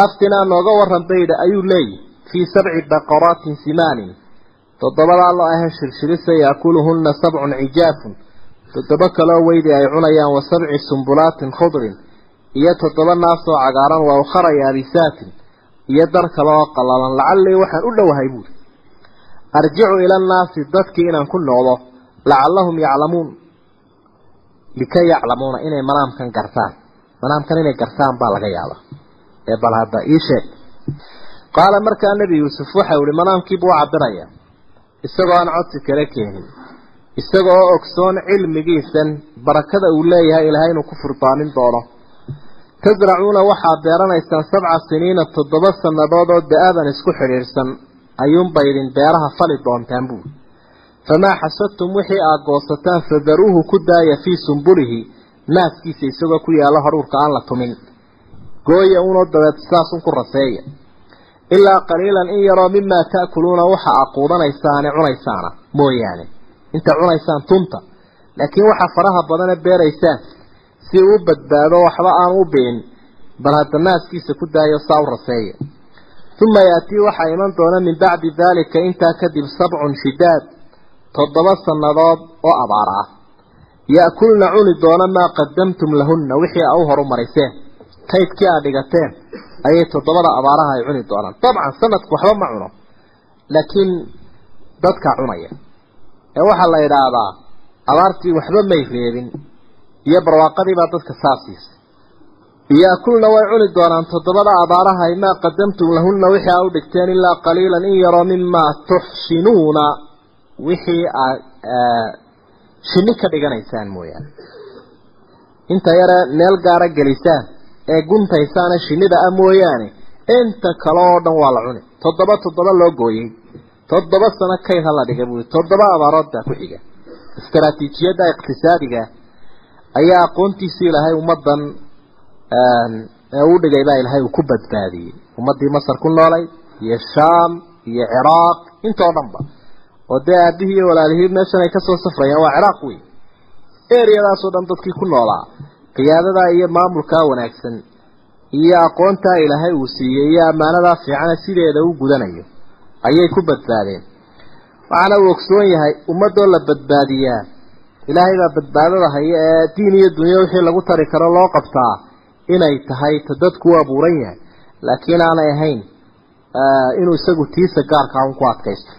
Aftinaa nooga waran baydha ayuu leeyihi fii sabci baqaraatin simaanin. Toddobadaa loo ahe shirshirisa yaakuluhunna sabcun cijaafun. Toddoba kaloo weydi ay cunayaan wa sabci sumbulaatin khudrin. Iyo toddoba naasoo cagaaran wa ukhara yaabisaatin iyo dar kale oo qallalan lacallii waxaan u dhowahay buuri. Arjicu ila annaasi dadkii inaan ku noqdo lacallahum yaclamuun. Likay yaclamuuna inay manaamkan gartaan. Manaamkan inay gartaan baa laga yaaba ee bal hadda ii sheeg. Qaala markaa nebi yuusuf waxau ihi manaamkiibuu u cabiraya isagoo aan codsi kala keenin. Isaga oo ogsoon cilmigiisan barakada uu leeyahay ilaahay inuu ku furdaamin doono. Tasracuuna waxaad beeranaysaan sabca siniina toddoba sannadood oo da'aban isku xidhiidhsan. Ayuunba idin beeraha fali doontaan buuri famaa xasadtum wixii aad goosataan fadaruuhu ku daaya fii sumbulihi naaskiisa isagoo ku yaalla haruurka aan la tumin gooya unoo dabeed saasun ku raseeya ilaa qaliilan in yaroo mimaa ta'kuluuna waxa aad quudanaysaane cunaysaana mooyaane inta cunaysaan tunta laakiin waxa faraha badane beeraysaan si uu badbaado waxba aan u biin bal hadda naaskiisa ku daayo saa u raseeya uma yaatii waxaa iman doona min bacdi daalika intaa kadib sabcun shidaad toddoba sannadood oo abaar ah. Ya'kulna cuni doona maa qadamtum lahunna wixii a u horumariseen kaydkii aad dhigateen ayay toddobada abaaraha ay cuni doonaan. Dabcan sanadku waxba ma cuno laakiin dadkaa cunaya. Ee waxaa la idhaahdaa abaartii waxba may reebin iyo barwaaqadii baa dadka saasiisa yaakulna way cuni doonaan toddobada abaarahay maa qadamtum lahunna wixii aa u dhigteen ilaa qaliilan in yaroo mimaa tuxsinuuna wixii aad shinni ka dhiganaysaan mooyaane. Inta yare meel gaara gelisaan ee guntaysaana shinnida ah mooyaane inta kale oo dhan waa la cuni. Toddoba toddoba loo gooyey. Toddoba sano kayd ha la dhiga buui toddoba abaarood baa ku xiga. Istaraatiijiyadda iqtisaadiga ayaa aqoontiisii ilaahay ummaddan ee u dhigay baa ilaahay uu ku badbaadiyey. Ummaddii masar ku noolay iyo shaam iyo ciraaq intoo dhanba oo dee aabihii iyo walaalihii meeshan ay ka soo safrayaan waa ciraaq wey eriyadaasoo dhan dadkii ku noolaa qiyaadadaa iyo maamulkaa wanaagsan iyo aqoontaa ilaahay uu siiyey iyo ammaanadaa fiicana sideeda u gudanayo ayay ku badbaadeen. Waxaana uu ogsoon yahay ummadoo la badbaadiyaa. Ilaahay baa badbaadada haya ee diin iyo dunyo wixii lagu tari karo loo qabtaa inay tahay ta dadku u abuuran yahay. Laakiin aanay ahayn inuu isagu tiisa gaarkaa un ku adkaysto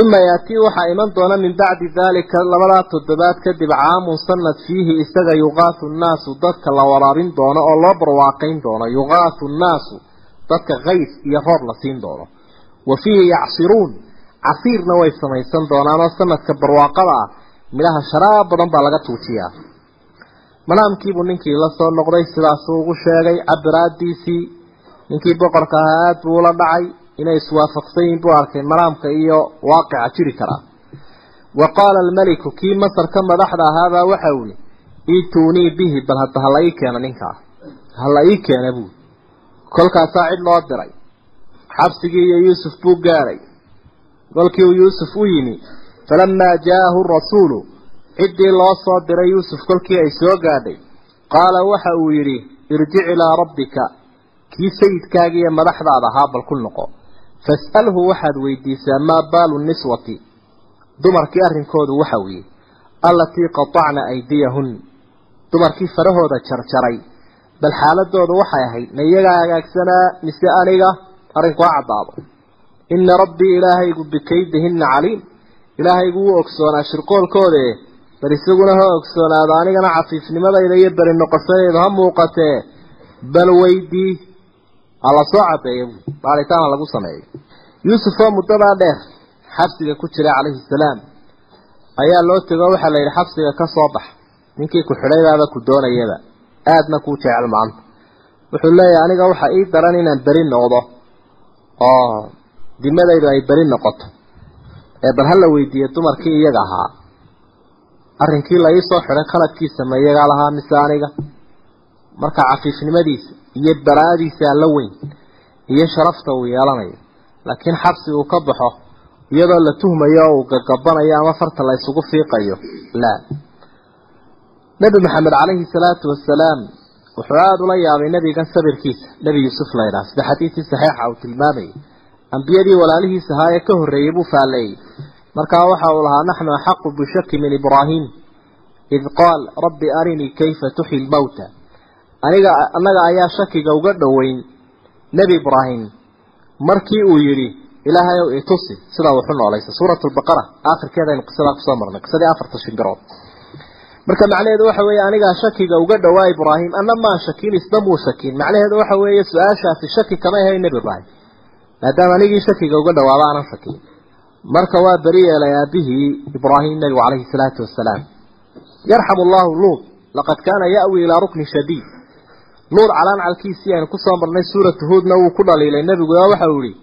uma yaatii waxaa iman doona min bacdi daalika labadaa toddobaad kadib caamun sanad fiihi isaga yuqaasu nnaasu dadka la waraabin doono oo loo barwaaqayn doono yuqaasu nnaasu dadka kays iyo roob la siin doono wa fiihi yacsiruun casiirna way samaysan doonaanoo sanadka barwaaqada ah midhaha sharaab badan baa laga tuujiyaa manaamkiibuu ninkii la soo noqday sidaasuu ugu sheegay cabiraadiisii ninkii boqorka ahaa aada buu ula dhacay inay iswaafaqsan buu arkay manaamka iyo waaqica jiri karaa wa qaala almeliku kii masarka madaxda ahaabaa waxa uli ituunii bihi bal hadda hala ii keena ninkaa hala ii keena buu kolkaasaa cid loo diray. Xabsigii iyo yuusuf buu gaadhay kolkii uu yuusuf u yimi falamaa jaa'ahu rasuulu ciddii loo soo diray yuusuf kolkii ay soo gaadhay. Qaala waxa uu yidhi irjic ilaa rabbika kii sayidkaagii iyo madaxdaada ahaa bal ku noqo fas'alhu waxaad weydiisaa maa baalu niswati dumarkii arrinkoodu waxa weeye allatii qatacna aydiyahun dumarkii farahooda jarjaray bal xaaladoodu waxay ahayd ma iyagaa hagaagsanaa mise aniga arrinku ha caddaado. Ina rabbii ilaahaygu bikaydihina caliim ilaahaygu wuu ogsoonaa shirqoolkoode bal isaguna ha ogsoonaado anigana cafiifnimadayda iyo beri noqoshadayda ha muuqatee bal weydii hala soo cadeeya bu baaritaana lagu sameeyo yuusuf oo muddadaa dheer xabsiga ku jira calayhi salaam ayaa loo tego waxaa la yidhi xabsiga ka soo bax. Ninkii ku xidhaybaaba ku doonayaba aadna kuu jecel maanta wuxuu leeyahay aniga waxa ii daran inaan beri noqdo oo dimadaydu ay beri noqoto. Ee bal hala weydiiye dumarkii iyaga ahaa. Arrinkii la ii soo xidhay khaladkiisa ma iyagaa lahaa mise aniga marka cafiifnimadiisa iyo bara-adiisa alla weyn iyo sharafta uu yeelanayo. Laakiin xabsi uu ka baxo iyadoo la tuhmayo oo uu gagabanayo ama farta la isugu fiiqayo laa nebi maxamed calayhi salaatu wasalaam wuxuu aada ula yaabay nebigan sabirkiisa. Nebi yuusuf la ydhaha sida xadiidkii saxiixa uu tilmaamayay ambiyadii walaalihiisa ahaa ee ka horreeyey buu faalleeyey markaa waxa uu lahaa naxnu axaqu bishaki min ibraahim id qaal rabbi arinii kayfa tuxyi lmowta aniga annaga ayaa shakiga uga dhoweyn nebi ibraahim. Markii uu yidhi ilaahay ow itusi. Sidaa wuxu noolaysa suurat lbaqara aakhirkeedaynu qisadaa ku soo marnay qisadii afarta shimbirood marka macnaheedu waxa weeye anigaa shakiga uga dhowaa ibraahim anna maan shakin isna muu shakin macnaheedu waxa weeye su'aashaasi shaki kamay ahayn nebi ibraahim. Maadaama anigii shakiga uga dhawaaba aanan shakin marka waa beri yeelay aabihii ibraahim nebigu calayhi salaatu wasalaam yarxamu allahu luud laqad kaana ya'wi ilaa rukni shadiid luud calaancalkiisii aynu ku soo marnay suuratu huudna wuu ku dhaliilay. Nebigu oo waxa uu yihi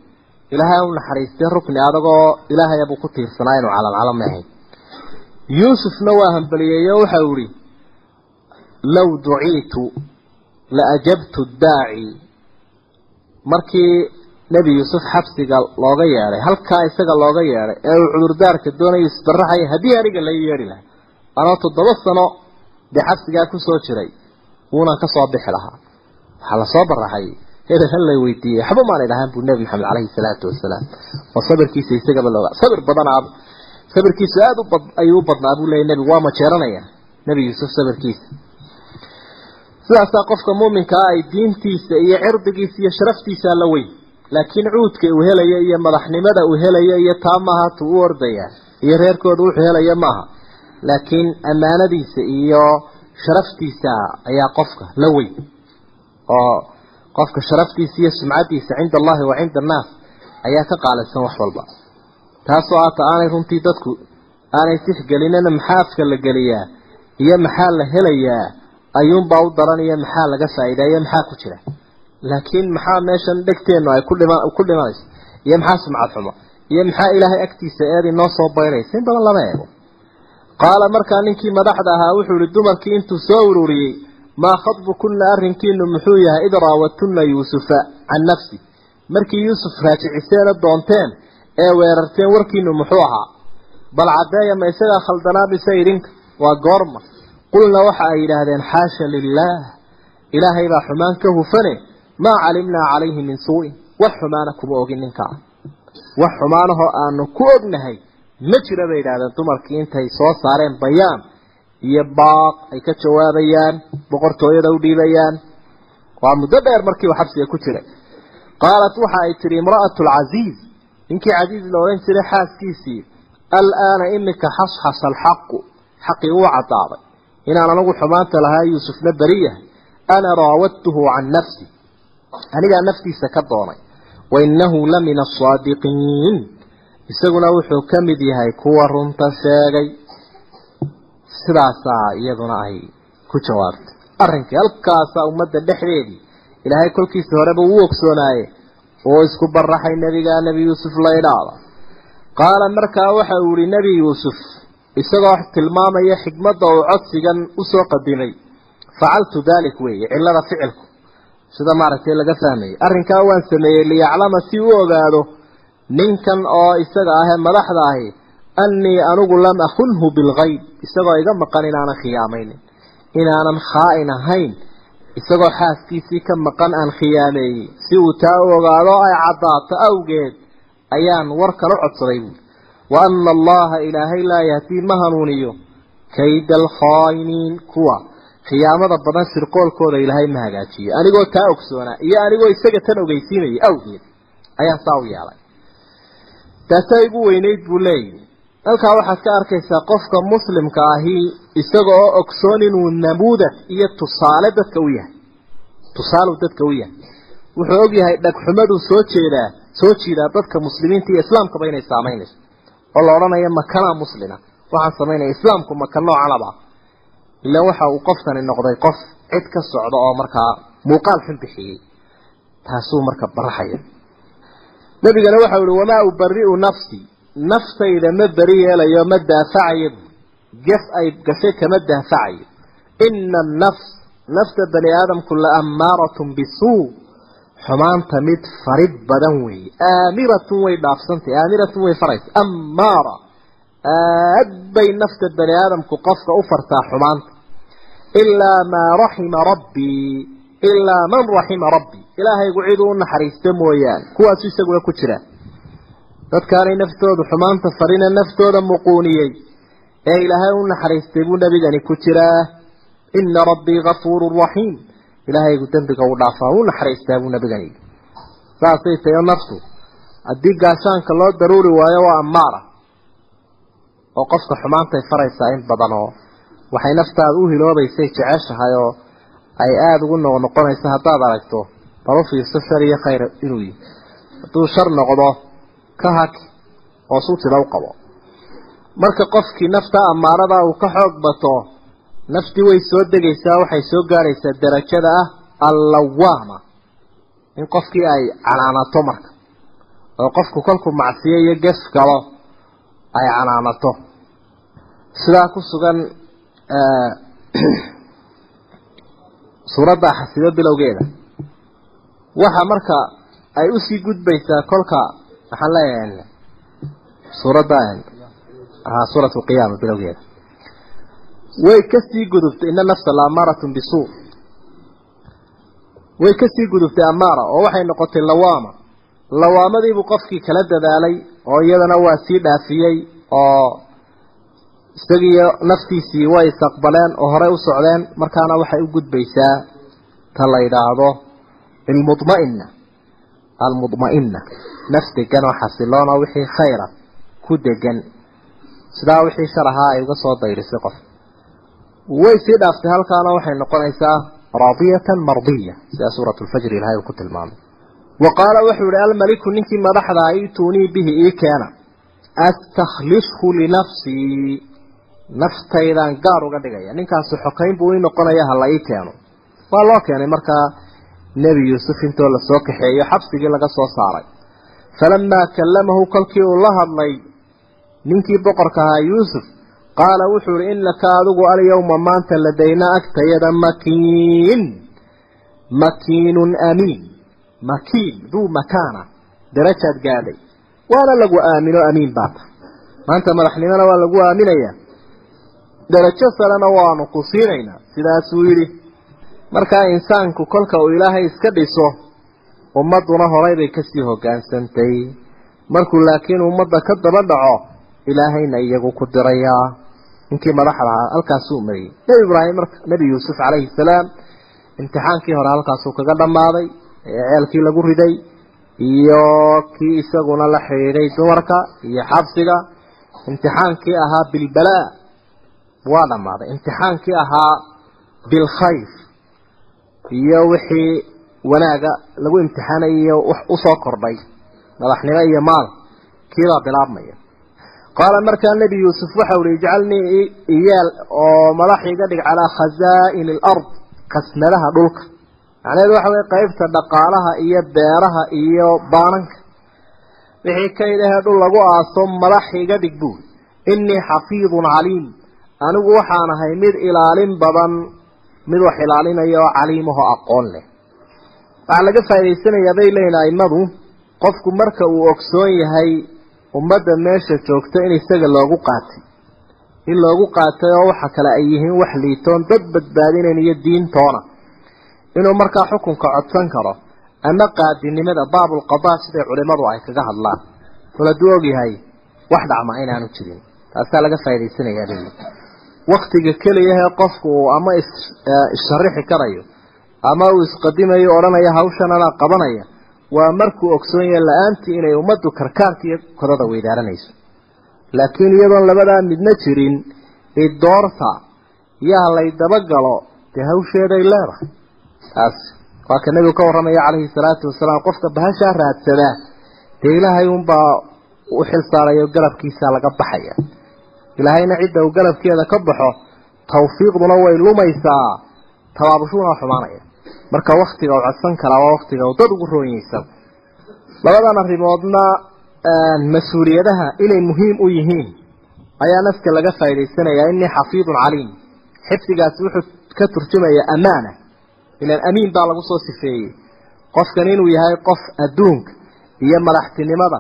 ilaahay u naxariistay rukni adagoo ilaahay buu ku tiirsanaa inuu calaancalo ma ahayn. Yuusufna waa hambaliyeeyo waxa uu yihi low duciitu la ajabtu daaci. Markii nebi yuusuf xabsiga looga yeedhay halkaa isaga looga yeedhay ee uu cudurdaarka doonaya isbaraxaya haddii aniga la yeedhi lahaa anoo toddoba sano dee xabsigaa ku soo jiray wuunan ka soo bixi lahaa. Waxaa la soo baraxay hebel hal weydiiyey. Waxba maanay dhahaan buu nebi maxamed caleyhi salaatu wasalaam oo sabirkiisa isagaba looga sabir badanaaba sabirkiisu aada u ayuu u badnaa buu leeyay nebigu waa majeeranaya nebi yuusuf sabirkiisa. Sidaasaa qofka muuminkaa ay diintiisa iyo cirdigiisa iyo sharaftiisa la weyn. Laakiin cuudka uu helaya iyo madaxnimada uu helaya iyo taa maaha u ordaya iyo reerkooda wuxuu helaya maaha. Laakiin ammaanadiisa iyo sharaftiisa ayaa qofka la weyn. Oo qofka sharaftiisa iyo sumcadiisa cinda allahi wa cinda annaas ayaa ka qaalisan wax walba. Taasoo aata aanay runtii dadku aanay tixgelinina maxaa afka la geliyaa iyo maxaa la helayaa ayuunbaa u daran iyo maxaa laga faa'iideeyo maxaa ku jira. Laakiin maxaa meeshan dhegteennu ay ku dhima ku dhimanayso? Iyo maxaa sumcad xumo? Iyo maxaa ilaahay agtiisa eedi noo soo baynaysa in badan lama eego qaala markaa ninkii madaxda ahaa wuxuu ihi dumarkii intuu soo ururiyey maa khadbukunna arrinkiinu muxuu yahay id raawadtunna yuusufa can nafsi. Markii yuusuf raajiciseena doonteen ee weerarteen warkiinu muxuu ahaa bal caddeeya ma isagaa khaldanaa mise idinka waa goorma. Qulna waxa ay yidhaahdeen xaasha lilaah ilaahay baa xumaan ka hufane maa calimnaa calayhi min suu'in. Wax xumaana kuma ogin ninkaa. Wax xumaanahoo aanu ku ognahay ma jira bay yidhahdeen dumarkii intay soo saareen bayaan iyo baaq ay ka jawaabayaan boqortooyada u dhiibayaan. Waa muddo dheer markii uu xabsiga ku jiray qaalat waxa ay tihi imra'atu alcasiiz ninkii casiiz la odhan jiray xaaskiisii alaana imika xasxasa alxaqu. Xaqii uu caddaaday. Inaan anagu xumaanta lahaa yuusufna beri yahay. Ana raawadtuhu can nafsi. Anigaa naftiisa ka doonay. Wainahu la min asaadiqiin isaguna wuxuu ka mid yahay kuwa runta sheegay sidaasaa iyaduna ay ku jawaabtay. Arrinkii halkaasaa ummadda dhexdeedii ilaahay kolkiisa horeba uu ogsoonaaye oo isku baraxay nebigaa nebi yuusuf la idhaada qaala markaa waxa uu yihi nebi yuusuf isagoo tilmaamaya xikmadda uu codsigan u soo qadimay facaltu dalik weeye cillada ficilku. Sida maaragtay laga fahmayay arrinkaa waan sameeyey liyaclama si u ogaado ninkan oo isaga ahee madaxda ahi annii anigu lam akunhu bilgayb isagoo iga maqan inaanan khiyaamaynin inaanan khaa'in ahayn. Isagoo xaaskiisii ka maqan aan khiyaameeyey. Si uu taa u ogaado ay caddaato awgeed ayaan warkan u codsaday buuri wa ana allaha ilaahay laa yahdii ma hanuuniyo. Kayda alkhaa'iniin kuwa. Khiyaamada badan shirqoolkooda ilaahay ma hagaajiyo. Anigoo taa ogsoonaa iyo anigoo isaga tan ogeysiinaya awgeed ayaan saa u yeelay taasaa igu weynayd buu leeyihi halkaa waxaad ka arkaysaa qofka muslimka ahi isaga oo ogsoon inuu namuudad iyo tusaale dadka u yahay. Tusaaluu dadka u yahay. Wuxuu og yahay dhagxumaduu soo jeedaa soo jiidaa dadka muslimiinta iyo islaamkaba inay saamaynayso oo la odhanayo makanaa muslima. Waxaan samaynaya islaamku maka noocanaba ilaan waxa uu qoftani noqday qof cid ka socda oo markaa muuqaal xun bixiyey. Taasuu marka baraxaya nabigana waxau ihi wamaa ubari'u nafsii naftayda ma beri yeelayo ma daafacayo gef ay gashay kama daafacayo ina annafs nafta bani aadamku la ammaaratun bisuu xumaanta mid farid badan weeye. Aamiratun way dhaafsantay aamiratun way faraysa ammaara. Aad bay nafta bani aadamku qofka u fartaa xumaanta. Ilaa maa raxima rabbii. Ilaa man raxima rabbii ilaahaygu cid uu naxariista mooyaane. Kuwaasu isaguna ku jira. Dadkaanay naftoodu xumaanta farina naftooda muquuniyey. Ee ilaahay u naxariistay buu nebigani ku jiraa ina rabbii gafuurun raxiim ilaahaygu dembiga u dhaafaa u naxariistaa buu nebigani. Saasay tayo naftu haddii gaashaanka loo daruuri waayo waa ammaara oo qofka xumaantay faraysaa in badan oo waxay naftaada u hiloobaysay jeceshahay oo ay aada ugu noqnoqonayso haddaad aragto bal u fiirso iyo khayr inuu yihi hadduu shar noqdo ka haki oo sutida u qabo. Marka qofkii nafta ammaarada uu ka xoog bato naftii way soo degaysaa waxay soo gaadhaysaa darajada ah allawaama. In qofkii ay canaanato marka. Oo qofku kolkuu macsiyo iyo ges galo ay canaanato. Sidaa ku sugan suuradda xasido bilowgeeda waxa marka ay u sii gudbaysaa kolka waxaan leeyahay suuradda suurat lqiyaama bilowgeeda way ka sii gudubtay ina nafsa la amaaratun bisuu way ka sii gudubtay amaara oo waxay noqotay lawaama. Lawaamadiibuu qofkii kala dadaalay oo iyadana waa sii dhaafiyey oo isagiiyo naftiisii way isaqbaleen oo horey u socdeen markaana waxay u gudbaysaa ta la yidhaahdo almudma'ina almudma'ina naf degan oo xasiloon oo wixii khayra ku degan sidaa wixii shar ahaa ay uga soo dayrisay qof. Way sii dhaaftay halkaana waxay noqonaysaa raadiyatan mardiya. Sida suuratu lfajri ilahay uu ku tilmaamay. Wa qaala wuxuu yihi almaliku ninkii madaxdaa ituunii bihi ii keena. Astakhlishu linafsii naftaydaan gaar uga dhigaya. Ninkaasi xokayn buu ii nebi yuusuf intoo la soo kaxeeyo xabsigii laga soo saaray. Falamaa kallamahu kolkii uu la hadlay ninkii boqorka ahaa yuusuf qaala wuxuu ihi innaka adigu alyawma maanta ladaynaa agtayada makiin. Makiinun amiin. Makiin duu makaana. Darajaad gaadhay. Waana lagu aamino amiin baa tahay maanta madaxnimona waa lagu aaminayaa. Darajo salena waanu ku siinaynaa. Sidaasuu yidhi markaa insaanku kolka uu ilaahay iska dhiso ummadduna horay bay ka sii hoggaansantay. Markuu laakiin ummadda ka daba dhaco ilaahayna iyagu ku dirayaa ninkii madaxda ahaa halkaasuu mariyey nebi ibraahim marka nebi yuusuf calayhi salaam imtixaankii hore halkaasuu kaga dhammaaday ee ceelkii lagu riday iyo kii isaguna la xidhiidhay dumarka iyo xabsiga. Imtixaankii ahaa bilbalaa waa dhammaaday. Imtixaankii ahaa bilkhayr iyo wixii wanaaga lagu imtixaanayiyo wax u soo kordhay madaxnimo iyo maal kiibaa bilaabmaya. Qaala markaa nebi yuusuf waxau ihi ijcalnii iyaal oo madax iga dhig calaa khazaa'ini alard kasnadaha dhulka. Macnaheedu waxa weye qaybta dhaqaalaha iyo beeraha iyo baananka. Wixii ka idahee dhul lagu aaso madax iga dhig buuri innii xafiidun caliim anigu waxaan ahay mid ilaalin badan mid wax ilaalinaya oo caliimahoo aqoon leh. Waxaa laga faa'idaysanayaa bay leeyihiin aimadu qofku marka uu ogsoon yahay ummadda meesha joogta in isaga loogu qaatay. In loogu qaatay oo waxa kale ay yihiin wax liitoon dad badbaadinayn iyo diintoona inuu markaa xukunka codsan karo ama qaadinimada baabulqadaa siday culimadu ay kaga hadlaan. Kol hadduu ogyahay wax dhacma inaanu jirin. Taasaa laga faa'idaysanayaa bay waktiga keliyahee qofku uu ama issharixi karayo ama uu isqadimayo odhanaya hawshan anaa qabanaya waa markuu ogsoon yahay la'aantii inay ummaddu karkaarka iyo kodada weydaaranayso. Laakiin iyadoon labadaa midna jirin idoorta yaa lay dabagalo dee hawsheeday leedahay. Taas waa ka nebigu ka warramaya calayhi salaatu wasalaam qofka bahashaa raadsadaa dee ilaahay unbaa u xil saarayo galabkiisa laga baxaya ilaahayna cidda uu galabkeeda ka baxo tawfiiqduna way lumaysaa. Tabaabushuuna xumaanaya. Marka waktiga uu codsan karaa waa waktiga uu dad ugu roonyeysan labadan arrimoodna mas'uuliyadaha inay muhiim u yihiin ayaa nafka laga faa'idaysanayaa innii xafiidun caliim. Xifdigaasi wuxuu ka turjumaya amaana. Ilaan amiin baa lagu soo sifeeyey. Qofkan inuu yahay qof adduunka iyo madaxtinimada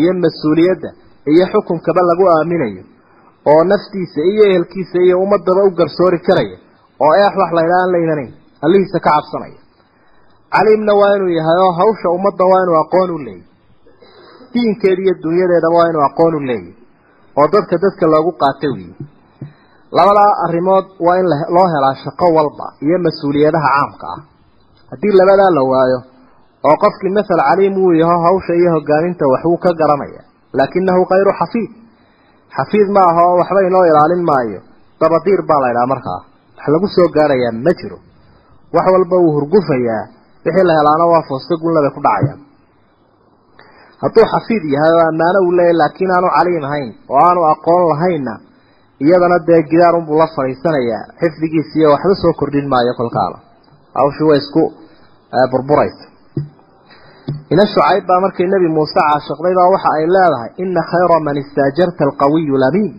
iyo mas'uuliyadda iyo xukunkaba lagu aaminayo oo naftiisa iyo ehelkiisa iyo ummadaba u garsoori karaya oo eex wax laydhaa aan la imanayn allihiisa ka cabsanaya. Caliimna waa inuu yahay oo hawsha ummadda waa inuu aqoon u leeyahy diinkeeda iyo dunyadeedaba waa inuu aqoon u leeyahy oo dadka dadka loogu qaata wiyi labadaa arrimood waa in loo helaa shaqo walba iyo mas'uuliyadaha caamka ah. Haddii labadaa la waayo oo qofkii masal caliim uu yaho hawsha iyo hogaaminta waxbuu ka garanaya laakinahu kayru xafiid xafiid ma aha oo waxba inoo ilaalin maayo. Dabadiir baa la ydhaha markaa. Wax lagu soo gaarayaa ma jiro. Wax walba wuu hurgufayaa. Wixii la helaana waa foosto gunlabay ku dhacayaan hadduu xafiid yahay oo ammaano uu leeyahy laakiin aanu caliim ahayn oo aanu aqoon lahaynna iyadana dee gidaar unbuu la fadhiisanayaa xifdigiisiiyo waxba soo kordhin maayo kolkaala. Hawshii way isku burburaysa ina shucayb baa markay nebi muuse caashiqday baa waxa ay leedahay ina khayra man istaajarta alqawiyu lamiin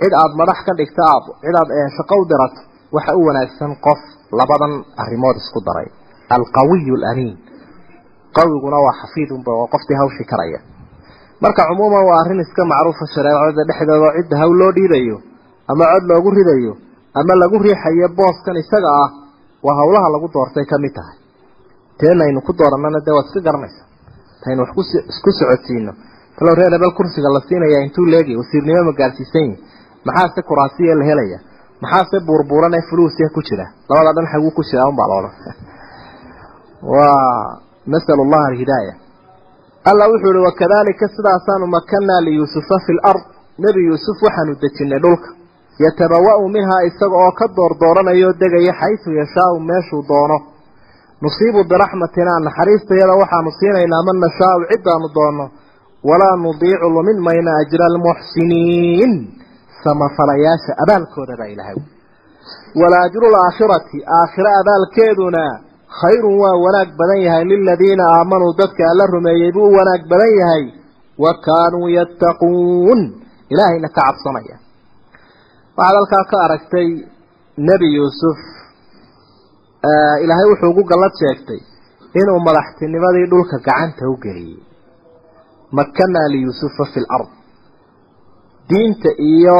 cid aada madax ka dhigta aad cid aad shaqo u dirato waxa u wanaagsan qof labadan arrimood isku daray. Alqawiyu alamiin qawiguna waa xafiidunba waa qofkii hawshii karaya marka cumuuman waa arrin iska macruufa shareecada dhexdeeda cidda hawl loo dhiibayo ama cod loogu ridayo ama lagu riixayo booskan isaga ah waa hawlaha lagu doortay ka mid tahay teenaynu ku dooranana dee waad iska garanaysa taynu wax isku socodsiino talow reer hebel kursiga la siinaya intuu leegay wasiirnimo ma gaarsiisan yihi maxaase kuraasiya la helaya? Maxaase buurbuuran ee fuluusia ku jira? Labada dhan xaguu ku jira unbaa laodhan waa nasal allaha alhidaaya. Alla wuxuu ihi wakadalika sidaasaanu makanaa liyuusufa fi lard nebi yuusuf waxaanu dejinay dhulka. Yatabawa-u minhaa isaga oo ka doordooranayoo degaya xaysu yashaau meeshuu doono nusiibu biraxmatinaa naxariistayada waxaanu siinaynaa man nashaau ciddaanu doono. Walaa nudiicu lumin mayna ajra almuxsiniin. Samafalayaasha abaalkooda baa ilahay wala ajru laakhirati aakhiro abaalkeeduna khayrun waa wanaag badan yahay liladiina aamanuu dadka alla rumeeyey buu wanaag badan yahay. Wa kaanuu yattaquun. Ilaahayna ka cabsanaya. Waxaad halkaa ka aragtay nebi yuusuf ilaahay wuxuu ugu gallad sheegtay inuu madaxtinimadii dhulka gacanta u geliyey. Makanaa liyuusufa fi lard diinta iyo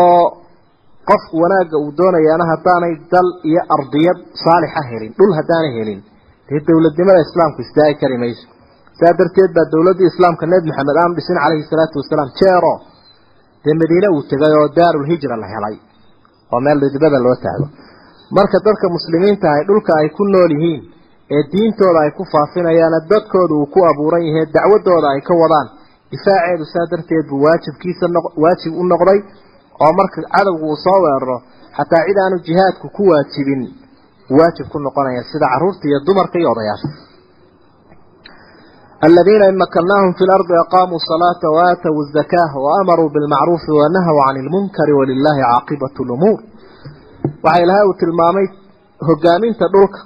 qofku wanaagga uu doonayaana haddaanay dal iyo ardiyad saalixa helin dhul haddaanay helin dee dowladnimada islaamku istaagi kari mayso. Saa darteed baa dowladdii islaamka nebi maxamed aanu dhisin calayhi salaatu wasalaam jeero dee madiine uu tegay oo daarulhijra la helay. Oo meel didbada loo taago marka dadka muslimiinta ahay dhulka ay ku nool yihiin ee diintooda ay ku faafinayaana dadkooda uu ku abuuran yahay dacwadooda ay ka wadaan difaaceedu saa darteed buu waajibkiisa waajib u noqday oo marka cadowgu uu soo weeraro xataa cid aanu jihaadku ku waajibin waajib ku noqonaya sida caruurta iyo dumarka iyo odayaasha الذين إن مكناهم في الأرض أقاموا الصلاة وآتوا الزكاة وأمروا بالمعروف ونهوا عن المنكر ولله عاقبة الأمور waxay ilahay uu tilmaamay hogaaminta dhulka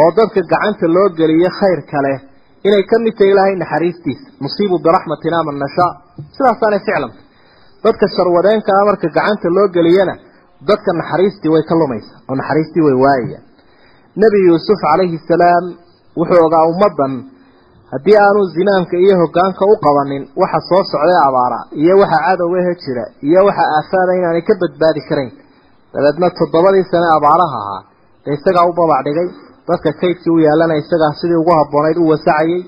oo dadka gacanta loo geliyo khayr kale. Inay ka mid tahay ilaahay naxariistiisa nusiibu biraxmatina man nashaa. Sidaasaanay ficlanta dadka sharwadeenka ah marka gacanta loo geliyana dadka naxariistii way ka lumaysaa oo naxariistii way waayayaan nebi yuusuf calayhi salaam wuxuu ogaa ummaddan haddii aanu zimaamka iyo hogaanka u qabanin waxa soo socday abaara iyo waxa cadowgahe jira iyo waxa aafaada inaanay ka badbaadi karayn dabeedna toddobadii sane abaaraha ahaa dee isagaa u babac dhigay dadka kaydkii u yaalana isagaa sidii ugu habboonayd u wasacayey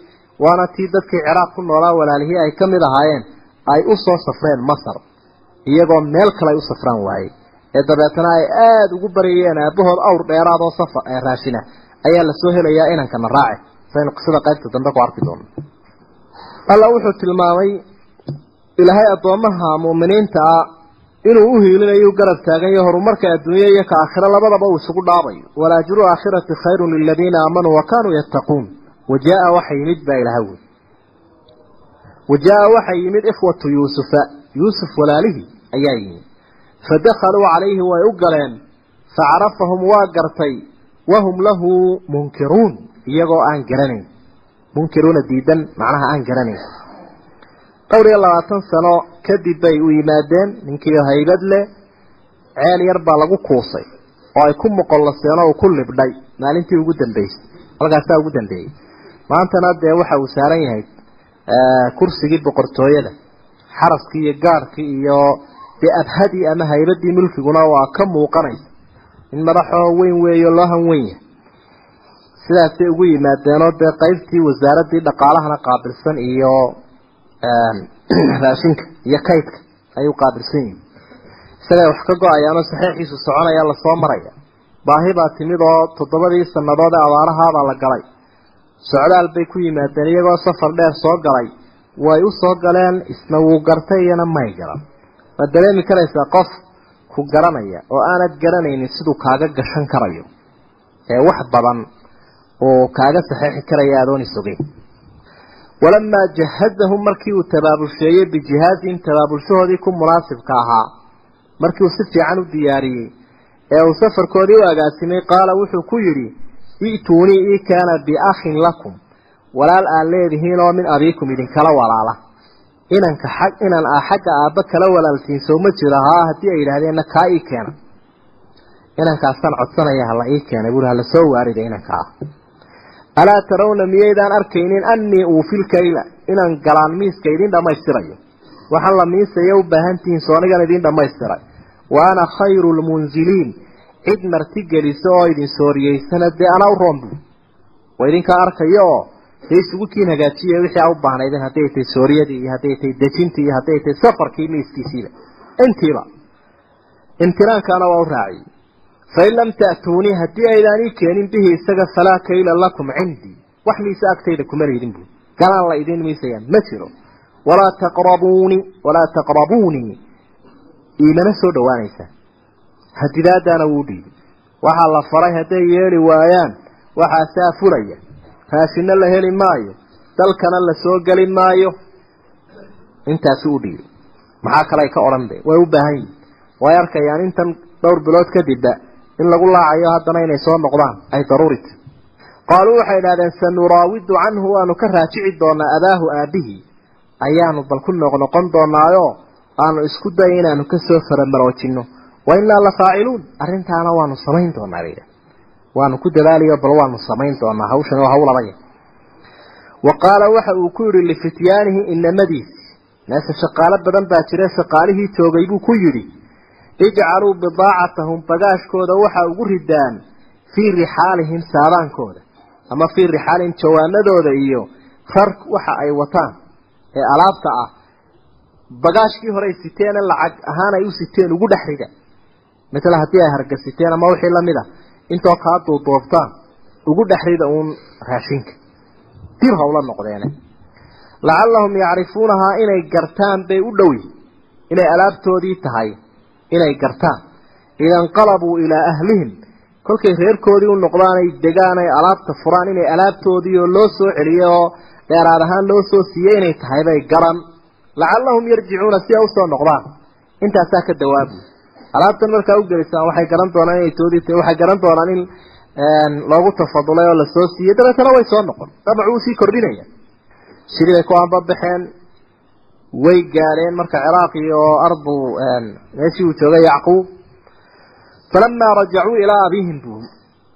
waana tii dadkii ciraaq ku noolaa walaalihii ay ka mid ahaayeen ay u soo safreen masar iyagoo meel kale ay u safraan waayey. Ee dabeetana ay aada ugu baryayeen aabahood awr dheeraad oo safar ee raashina ayaa la soo helayaa inankana raace saynu qisada qaybta dambe ku arki doono. Alla wuxuu tilmaamay ilaahay addoommaha mu'miniinta ah inuu u hiilinayo u garab taagan horumarka adduunya iyo ka aakhiro labadaba uu isugu dhaabayo walaajiru aakhirati khayrun liladiina aamanuu wa kaanuu yattaquun. Wajaa waxa yimid baa ilaha wey wajaa waxa yimid ikhwatu yuusufa. Yuusuf walaalihii ayaa yimid. Fadakaluu calayhi way u galeen. Facarafahum waa gartay. Wahum lahu munkiruun. Iyagoo aan garanayn. Munkiruuna diidan macnaha aan garanayn dhowr iyo labaatan sano kadib bay u yimaadeen ninkiio haybad leh ceel yar baa lagu kuusay oo ay ku moqollaseen oo ku libdhay maalintii ugu dambeysay halkaasaa ugu dambeeyey. Maantana dee waxa uu saaran yahay kursigii boqortooyada xaraskii iyo gaarhkii iyo dee abhadii ama haybadii mulkiguna waa ka muuqanaysa. In madaxoo weyn weeyo loo han weyn yahay. Sidaasay ugu yimaadeenoo dee qaybtii wasaaradii dhaqaalahana qaabilsan iyo raashinka iyo kaydka ayuu qaabilsan yihiin isagay wax ka go'ayaanoo saxiixiisu soconaya la soo maraya. Baahi baa timid oo toddobadii sannadood ee abaarahaabaa la galay. Socdaal bay ku yimaadeen iyagoo safar dheer soo galay. Way u soo galeen isna wuu gartay iyana may garan waad dareemi karaysaa qof ku garanaya oo aanad garanaynin siduu kaaga gashan karayo? Ee wax badan oo kaaga saxeexi karaya adoon isogeyn walamaa jahazahum markii uu tabaabulsheeyey bijihaazihim tabaabulshahoodii ku munaasibka ahaa markii uu si fiican u diyaariyey ee uu safarkoodii u agaasimay qaala wuxuu ku yidhi i'tuunii ii kaana biakhin lakum walaal aad leedihiin oo min abiikum idinkala walaala inanka xag inan ah xagga aabba kala walaalsiin soo jiro haa haddii ay yidhaahdeenna kaa ii keena inankaasaan codsanaya hala ii keenay buuri hala soo waarida inanka ah alaa tarawna miyaydaan arkaynin annii uufil kayla inaan galaan miiska idin dhammaystirayo. Waxaan la miisaya u baahantihiin soonigan idin dhammaystiray. Wa ana khayru lmunziliin cid marti geliso oo idin sooriyeysana dee anaa u roombu waa idinkaa arkayo oo dee isugu kiin hagaajiya wixii aa u baahnaydeen hadday tahay sooriyadii iyo hadday tahay dejintii iyo hadday tahay safarkii miiskiisiiba intiiba imtinaankaana waa u raaciyey fain lam ta'tuunii haddii aydaan ii keenin bihi isaga falaa kayla lakum cindii wax miise agtayda kuma leydin buui galaan la idin miisayaan ma jiro walaa taqrabuunii walaa taqrabuunii iimana soo dhawaanaysaa hadidaadaana wuu dhiibay waxaa la faray hadday yeeli waayaan waxaasaa fulaya raashinna la heli maayo dalkana la soo geli maayo intaasi u dhiibay maxaa kale ay ka odhan be way u baahan yihiin way arkayaan intan dhowr bilood kadibba in lagu laacayo haddana inay soo noqdaan ay daruurita qaaluu waxay idhahdeen sanuraawidu canhu waanu ka raajici doonaa abaahu aabihii ayaanu bal ku noqnoqon doonaayo aanu isku daya inaanu ka soo faramaroojino wa innaa la faaciluun arrintaana waanu samayn doonaa bay waanu ku dadaalayo bal waanu samayn doonaa hawshan waa hawlabaya wa qaala waxa uu ku yidhi lifityaanihi inamadiisi meesha shaqaalo badan baa jira shaqaalihii joogay buu ku yidhi ijcaluu bidaacatahum bagaashkooda waxa ugu ridaan fii rixaalihim saabaankooda ama fii rixaalihim jawaanadooda iyo rar waxa ay wataan ee alaabta ah. Bagaashkii hore siteene lacag ahaan ay u siteen ugu dhex rida masala haddii ay hargasiteen ama wixii la mid a intoo kaa duuduubtaan ugu dhex rida uun raashinka dir hawla noqdeene. Lacallahum yacrifuunahaa inay gartaan bay u dhow yihiin inay alaabtoodii tahay inay gartaan. Ida inqalabuu ilaa ahlihim. Kolkay reerkoodii u noqdaan ay degaan ay alaabta furaan inay alaabtoodii oo loo soo celiyey oo dheeraad ahaan loo soo siiyey inay tahay bay garan. Lacallahum yarjicuuna si ay u soo noqdaan. Intaasaa ka dawaabu. Alaabtan markaa u gelisaan waxay garan doonaan inay toodii tahay waxay garan doonaan in loogu tafadulay oo la soo siiyey dabeetana way soo noqon. Dabacu uu sii kordhinaya. Sidii bay ku anbabaxeen way gaadheen marka ciraaq iyo ardu meeshii uu joogay yacquub. Falamaa rajacuu ilaa abiihim buu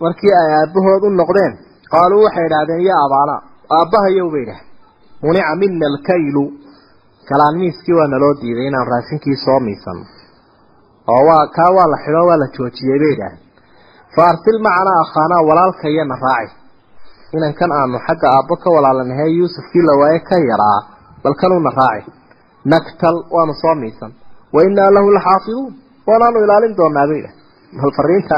markii ay aabbahood u noqdeen qaaluu waxay idhahdeen ya abaana aabbahayow bay idhahdeen. Munica mina alkaylu. Kalaan miiskii waa naloo diiday inaan raashinkii soo miisano oo waa kaa waa la xidho waa la joojiyey bay idhahdeen fa arsil macanaa akhaanaa walaalkayana raaci. Inankan aanu xagga aabbo ka walaalanahay yuusufkii la waaye ka yaraa bal kanuna raaci naktal waanu soo miisan. Wa innaa lahu laxaafiduun. Waanaanu ilaalin doonaa bay idhaah bal fariinta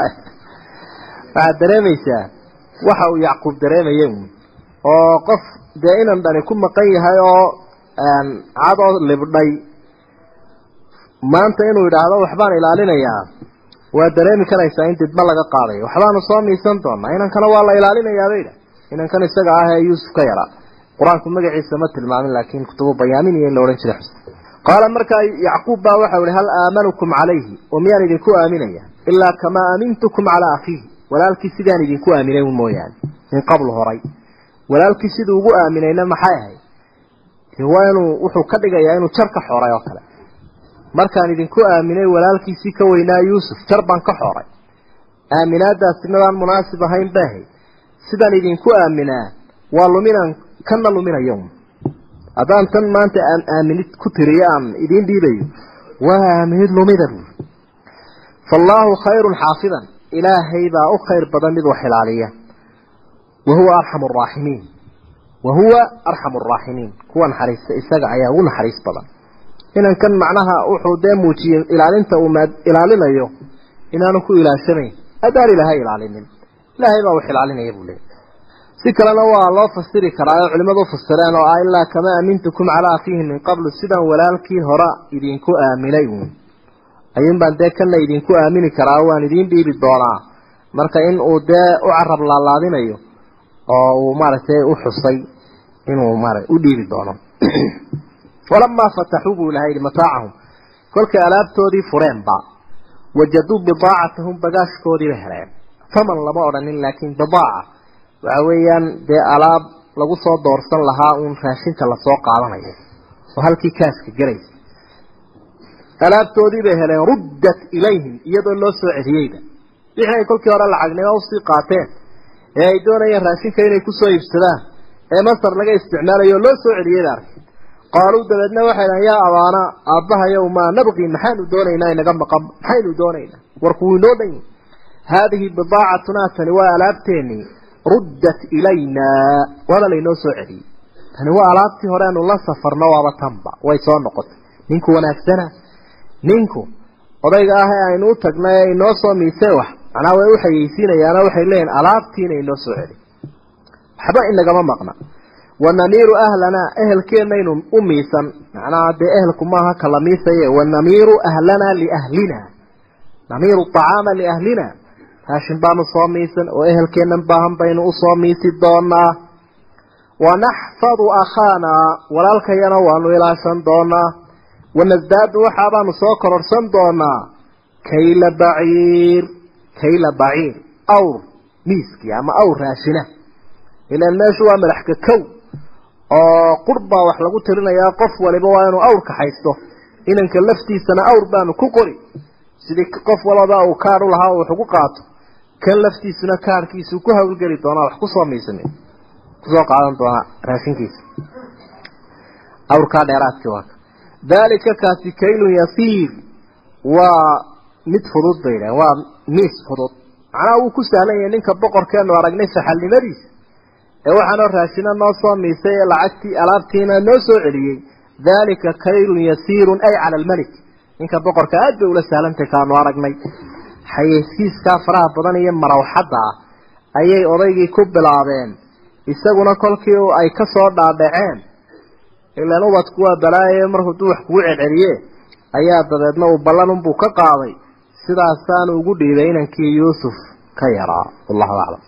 waxaad dareemaysaa waxa uu yacquub dareemaya oo qof dee inan dhani ku maqan yahay oo cadoo libdhay maanta inuu idhaahdo waxbaan ilaalinayaa waa dareemi karaysaa in didma laga qaadayo. Waxbaanu soo miisan doonaa. Inankana waa la ilaalinayaa bay idhah inankan isaga ah ee yuusuf ka yaraa qur'aanku magaciisa ma tilmaamin laakiin kutubu bayaaminaya in la odhan jiray. Qaala markaa yacquub baa waxau ihi hal aamanukum calayhi? Oo miyaan idinku aaminaya? Ilaa kamaa aamintukum calaa akhiihi. Walaalkii sidaan idinku aaminay un mooyaane min qabl horay. Walaalkii siduu ugu aaminayna maxay ahayd? Waa inuu wuxuu ka dhigayaa inuu jar ka xoray oo kale. Markaan idinku aaminay walaalkiisii ka weynaa yuusuf jar baan ka xoray aaminaadaasi midaan munaasib ahayn baahay sidaan idinku aaminaa waa luminaan kana luminayo haddaan tan maanta aan aaminid ku tiriyo aan idiin dhiibayo waa aaminid lumida buuri faallaahu khayrun xaafidan ilaahay baa u khayr badan mid wax ilaaliya wa huwa arxamu araaximiin wa huwa arxamu araaximiin kuwa naxariista isaga ayaa ugu naxariis badan inankan macnaha wuxuu dee muujiyey ilaalinta uu ilaalinayo inaanu ku ilaashanayn adaan ilaahay ilaalinin ilaahay baa wax ilaalinaya buu leeyay si kalena waa loo fasiri karaa oo culimadu fasireen oo ah ilaa kama aamintukum calaa akhiihi min qablu sidaan walaalkii hore idinku aaminay uun ayuun baan dee kana idinku aamini karaa waan idiin dhiibi doonaa. Marka in uu dee u carab laalaadinayo oo uu maaragtay u xusay inuu maara u dhiibi doono. Falamaa fataxuu buu ilahay yihi mataacahum kolkay alaabtoodii fureenba wajaduu bidaacatahum bagaashkoodii bay heleen. Faman lama odhanin laakiin bidaaca waxa weeyaan dee alaab lagu soo doorsan lahaa uun raashinka la soo qaadanayo. Oo halkii kaaska gelaysa alaabtoodii bay heleen ruddat ilayhim iyadoo loo soo celiyeyba wixii ay kolkii hore lacagnimo u sii qaateen. Ee ay doonayeen raashinka inay ku soo iibsadaan. Ee masar laga isticmaalayo loo soo celiyeyba arkay qaaluu dabeedna waxay dhahan yaa abaana aabbahayow maa nabqii maxaanu doonaynaa inaga maqan maxaynu doonaynaa? Warku wuu inoo dhan yahi haadihi bidaacatunaa tani waa alaabteenii ruddat ilaynaa waana laynoo soo celiyey. Tani waa alaabtii hore aanu la safarno waaba tanba way soo noqotay. Ninku wanaagsana. Ninku odayga ah ee aynu u tagnay ee inoo soo miisay wax. Macnaha way u xayeysiinayaano waxay leeyihiin alaabtiina inoo soo celi waxba inagama maqna. Wanamiiru ahlanaa ehelkeennaynu u miisan. Macnaha dee ehelku maaha kala miisaye. Wanamiiru ahlanaa liahlina namiiru acaama liahlina raashin baanu soo miisan oo ehelkeennan baahan baynu u soo miisi doonaa wanaxfadu akhaanaa walaalkayana waanu ilaashan doonaa wanasdaadu waxaabaanu soo kororsan doonaa kayla baciir kayla baciir. Awr miiskii ama awr raashina. Ilaan meeshu waa madaxka kow. Oo qur baa wax lagu tirinayaa qof waliba waa inuu awr kaxaysto inanka laftiisana awr baanu ku qori. Sidii qof walaba uu kaadh u lahaa wax ugu qaato kan laftiisuna kaadhkiisuu ku hawlgeli doonaa wax ku soo miisami ku soo qaadan doonaa raashinkiisa. Awrkaa dheeraadkii waa daalika kaasi kaylun yasiir. Waa mid fudud bay yidhahen waa miis fudud. Macnaha wuu ku sahlan yahay ninka boqorkeenu aragnay saxalnimadiisa ee waxaanoo raashina noo soo miisay ee lacagtii alaabtiina noo soo celiyey. Daalika kaylun yasiirun ay cala almelik ninka boqorka aad bay ula sahlantay kaanu aragnay xayeysiiskaa faraha badan iyo marawxadda ah ayay odaygii ku bilaabeen isaguna kolkii ay ka soo dhaadhaceen. Ilaan ubadku waa balaaye mar hadduu wax kugu celceliye ayaa dabeedna uu ballan unbuu ka qaaday sidaasaanu ugu dhiibay inankii yuusuf ka yaraa. Wallahu aclam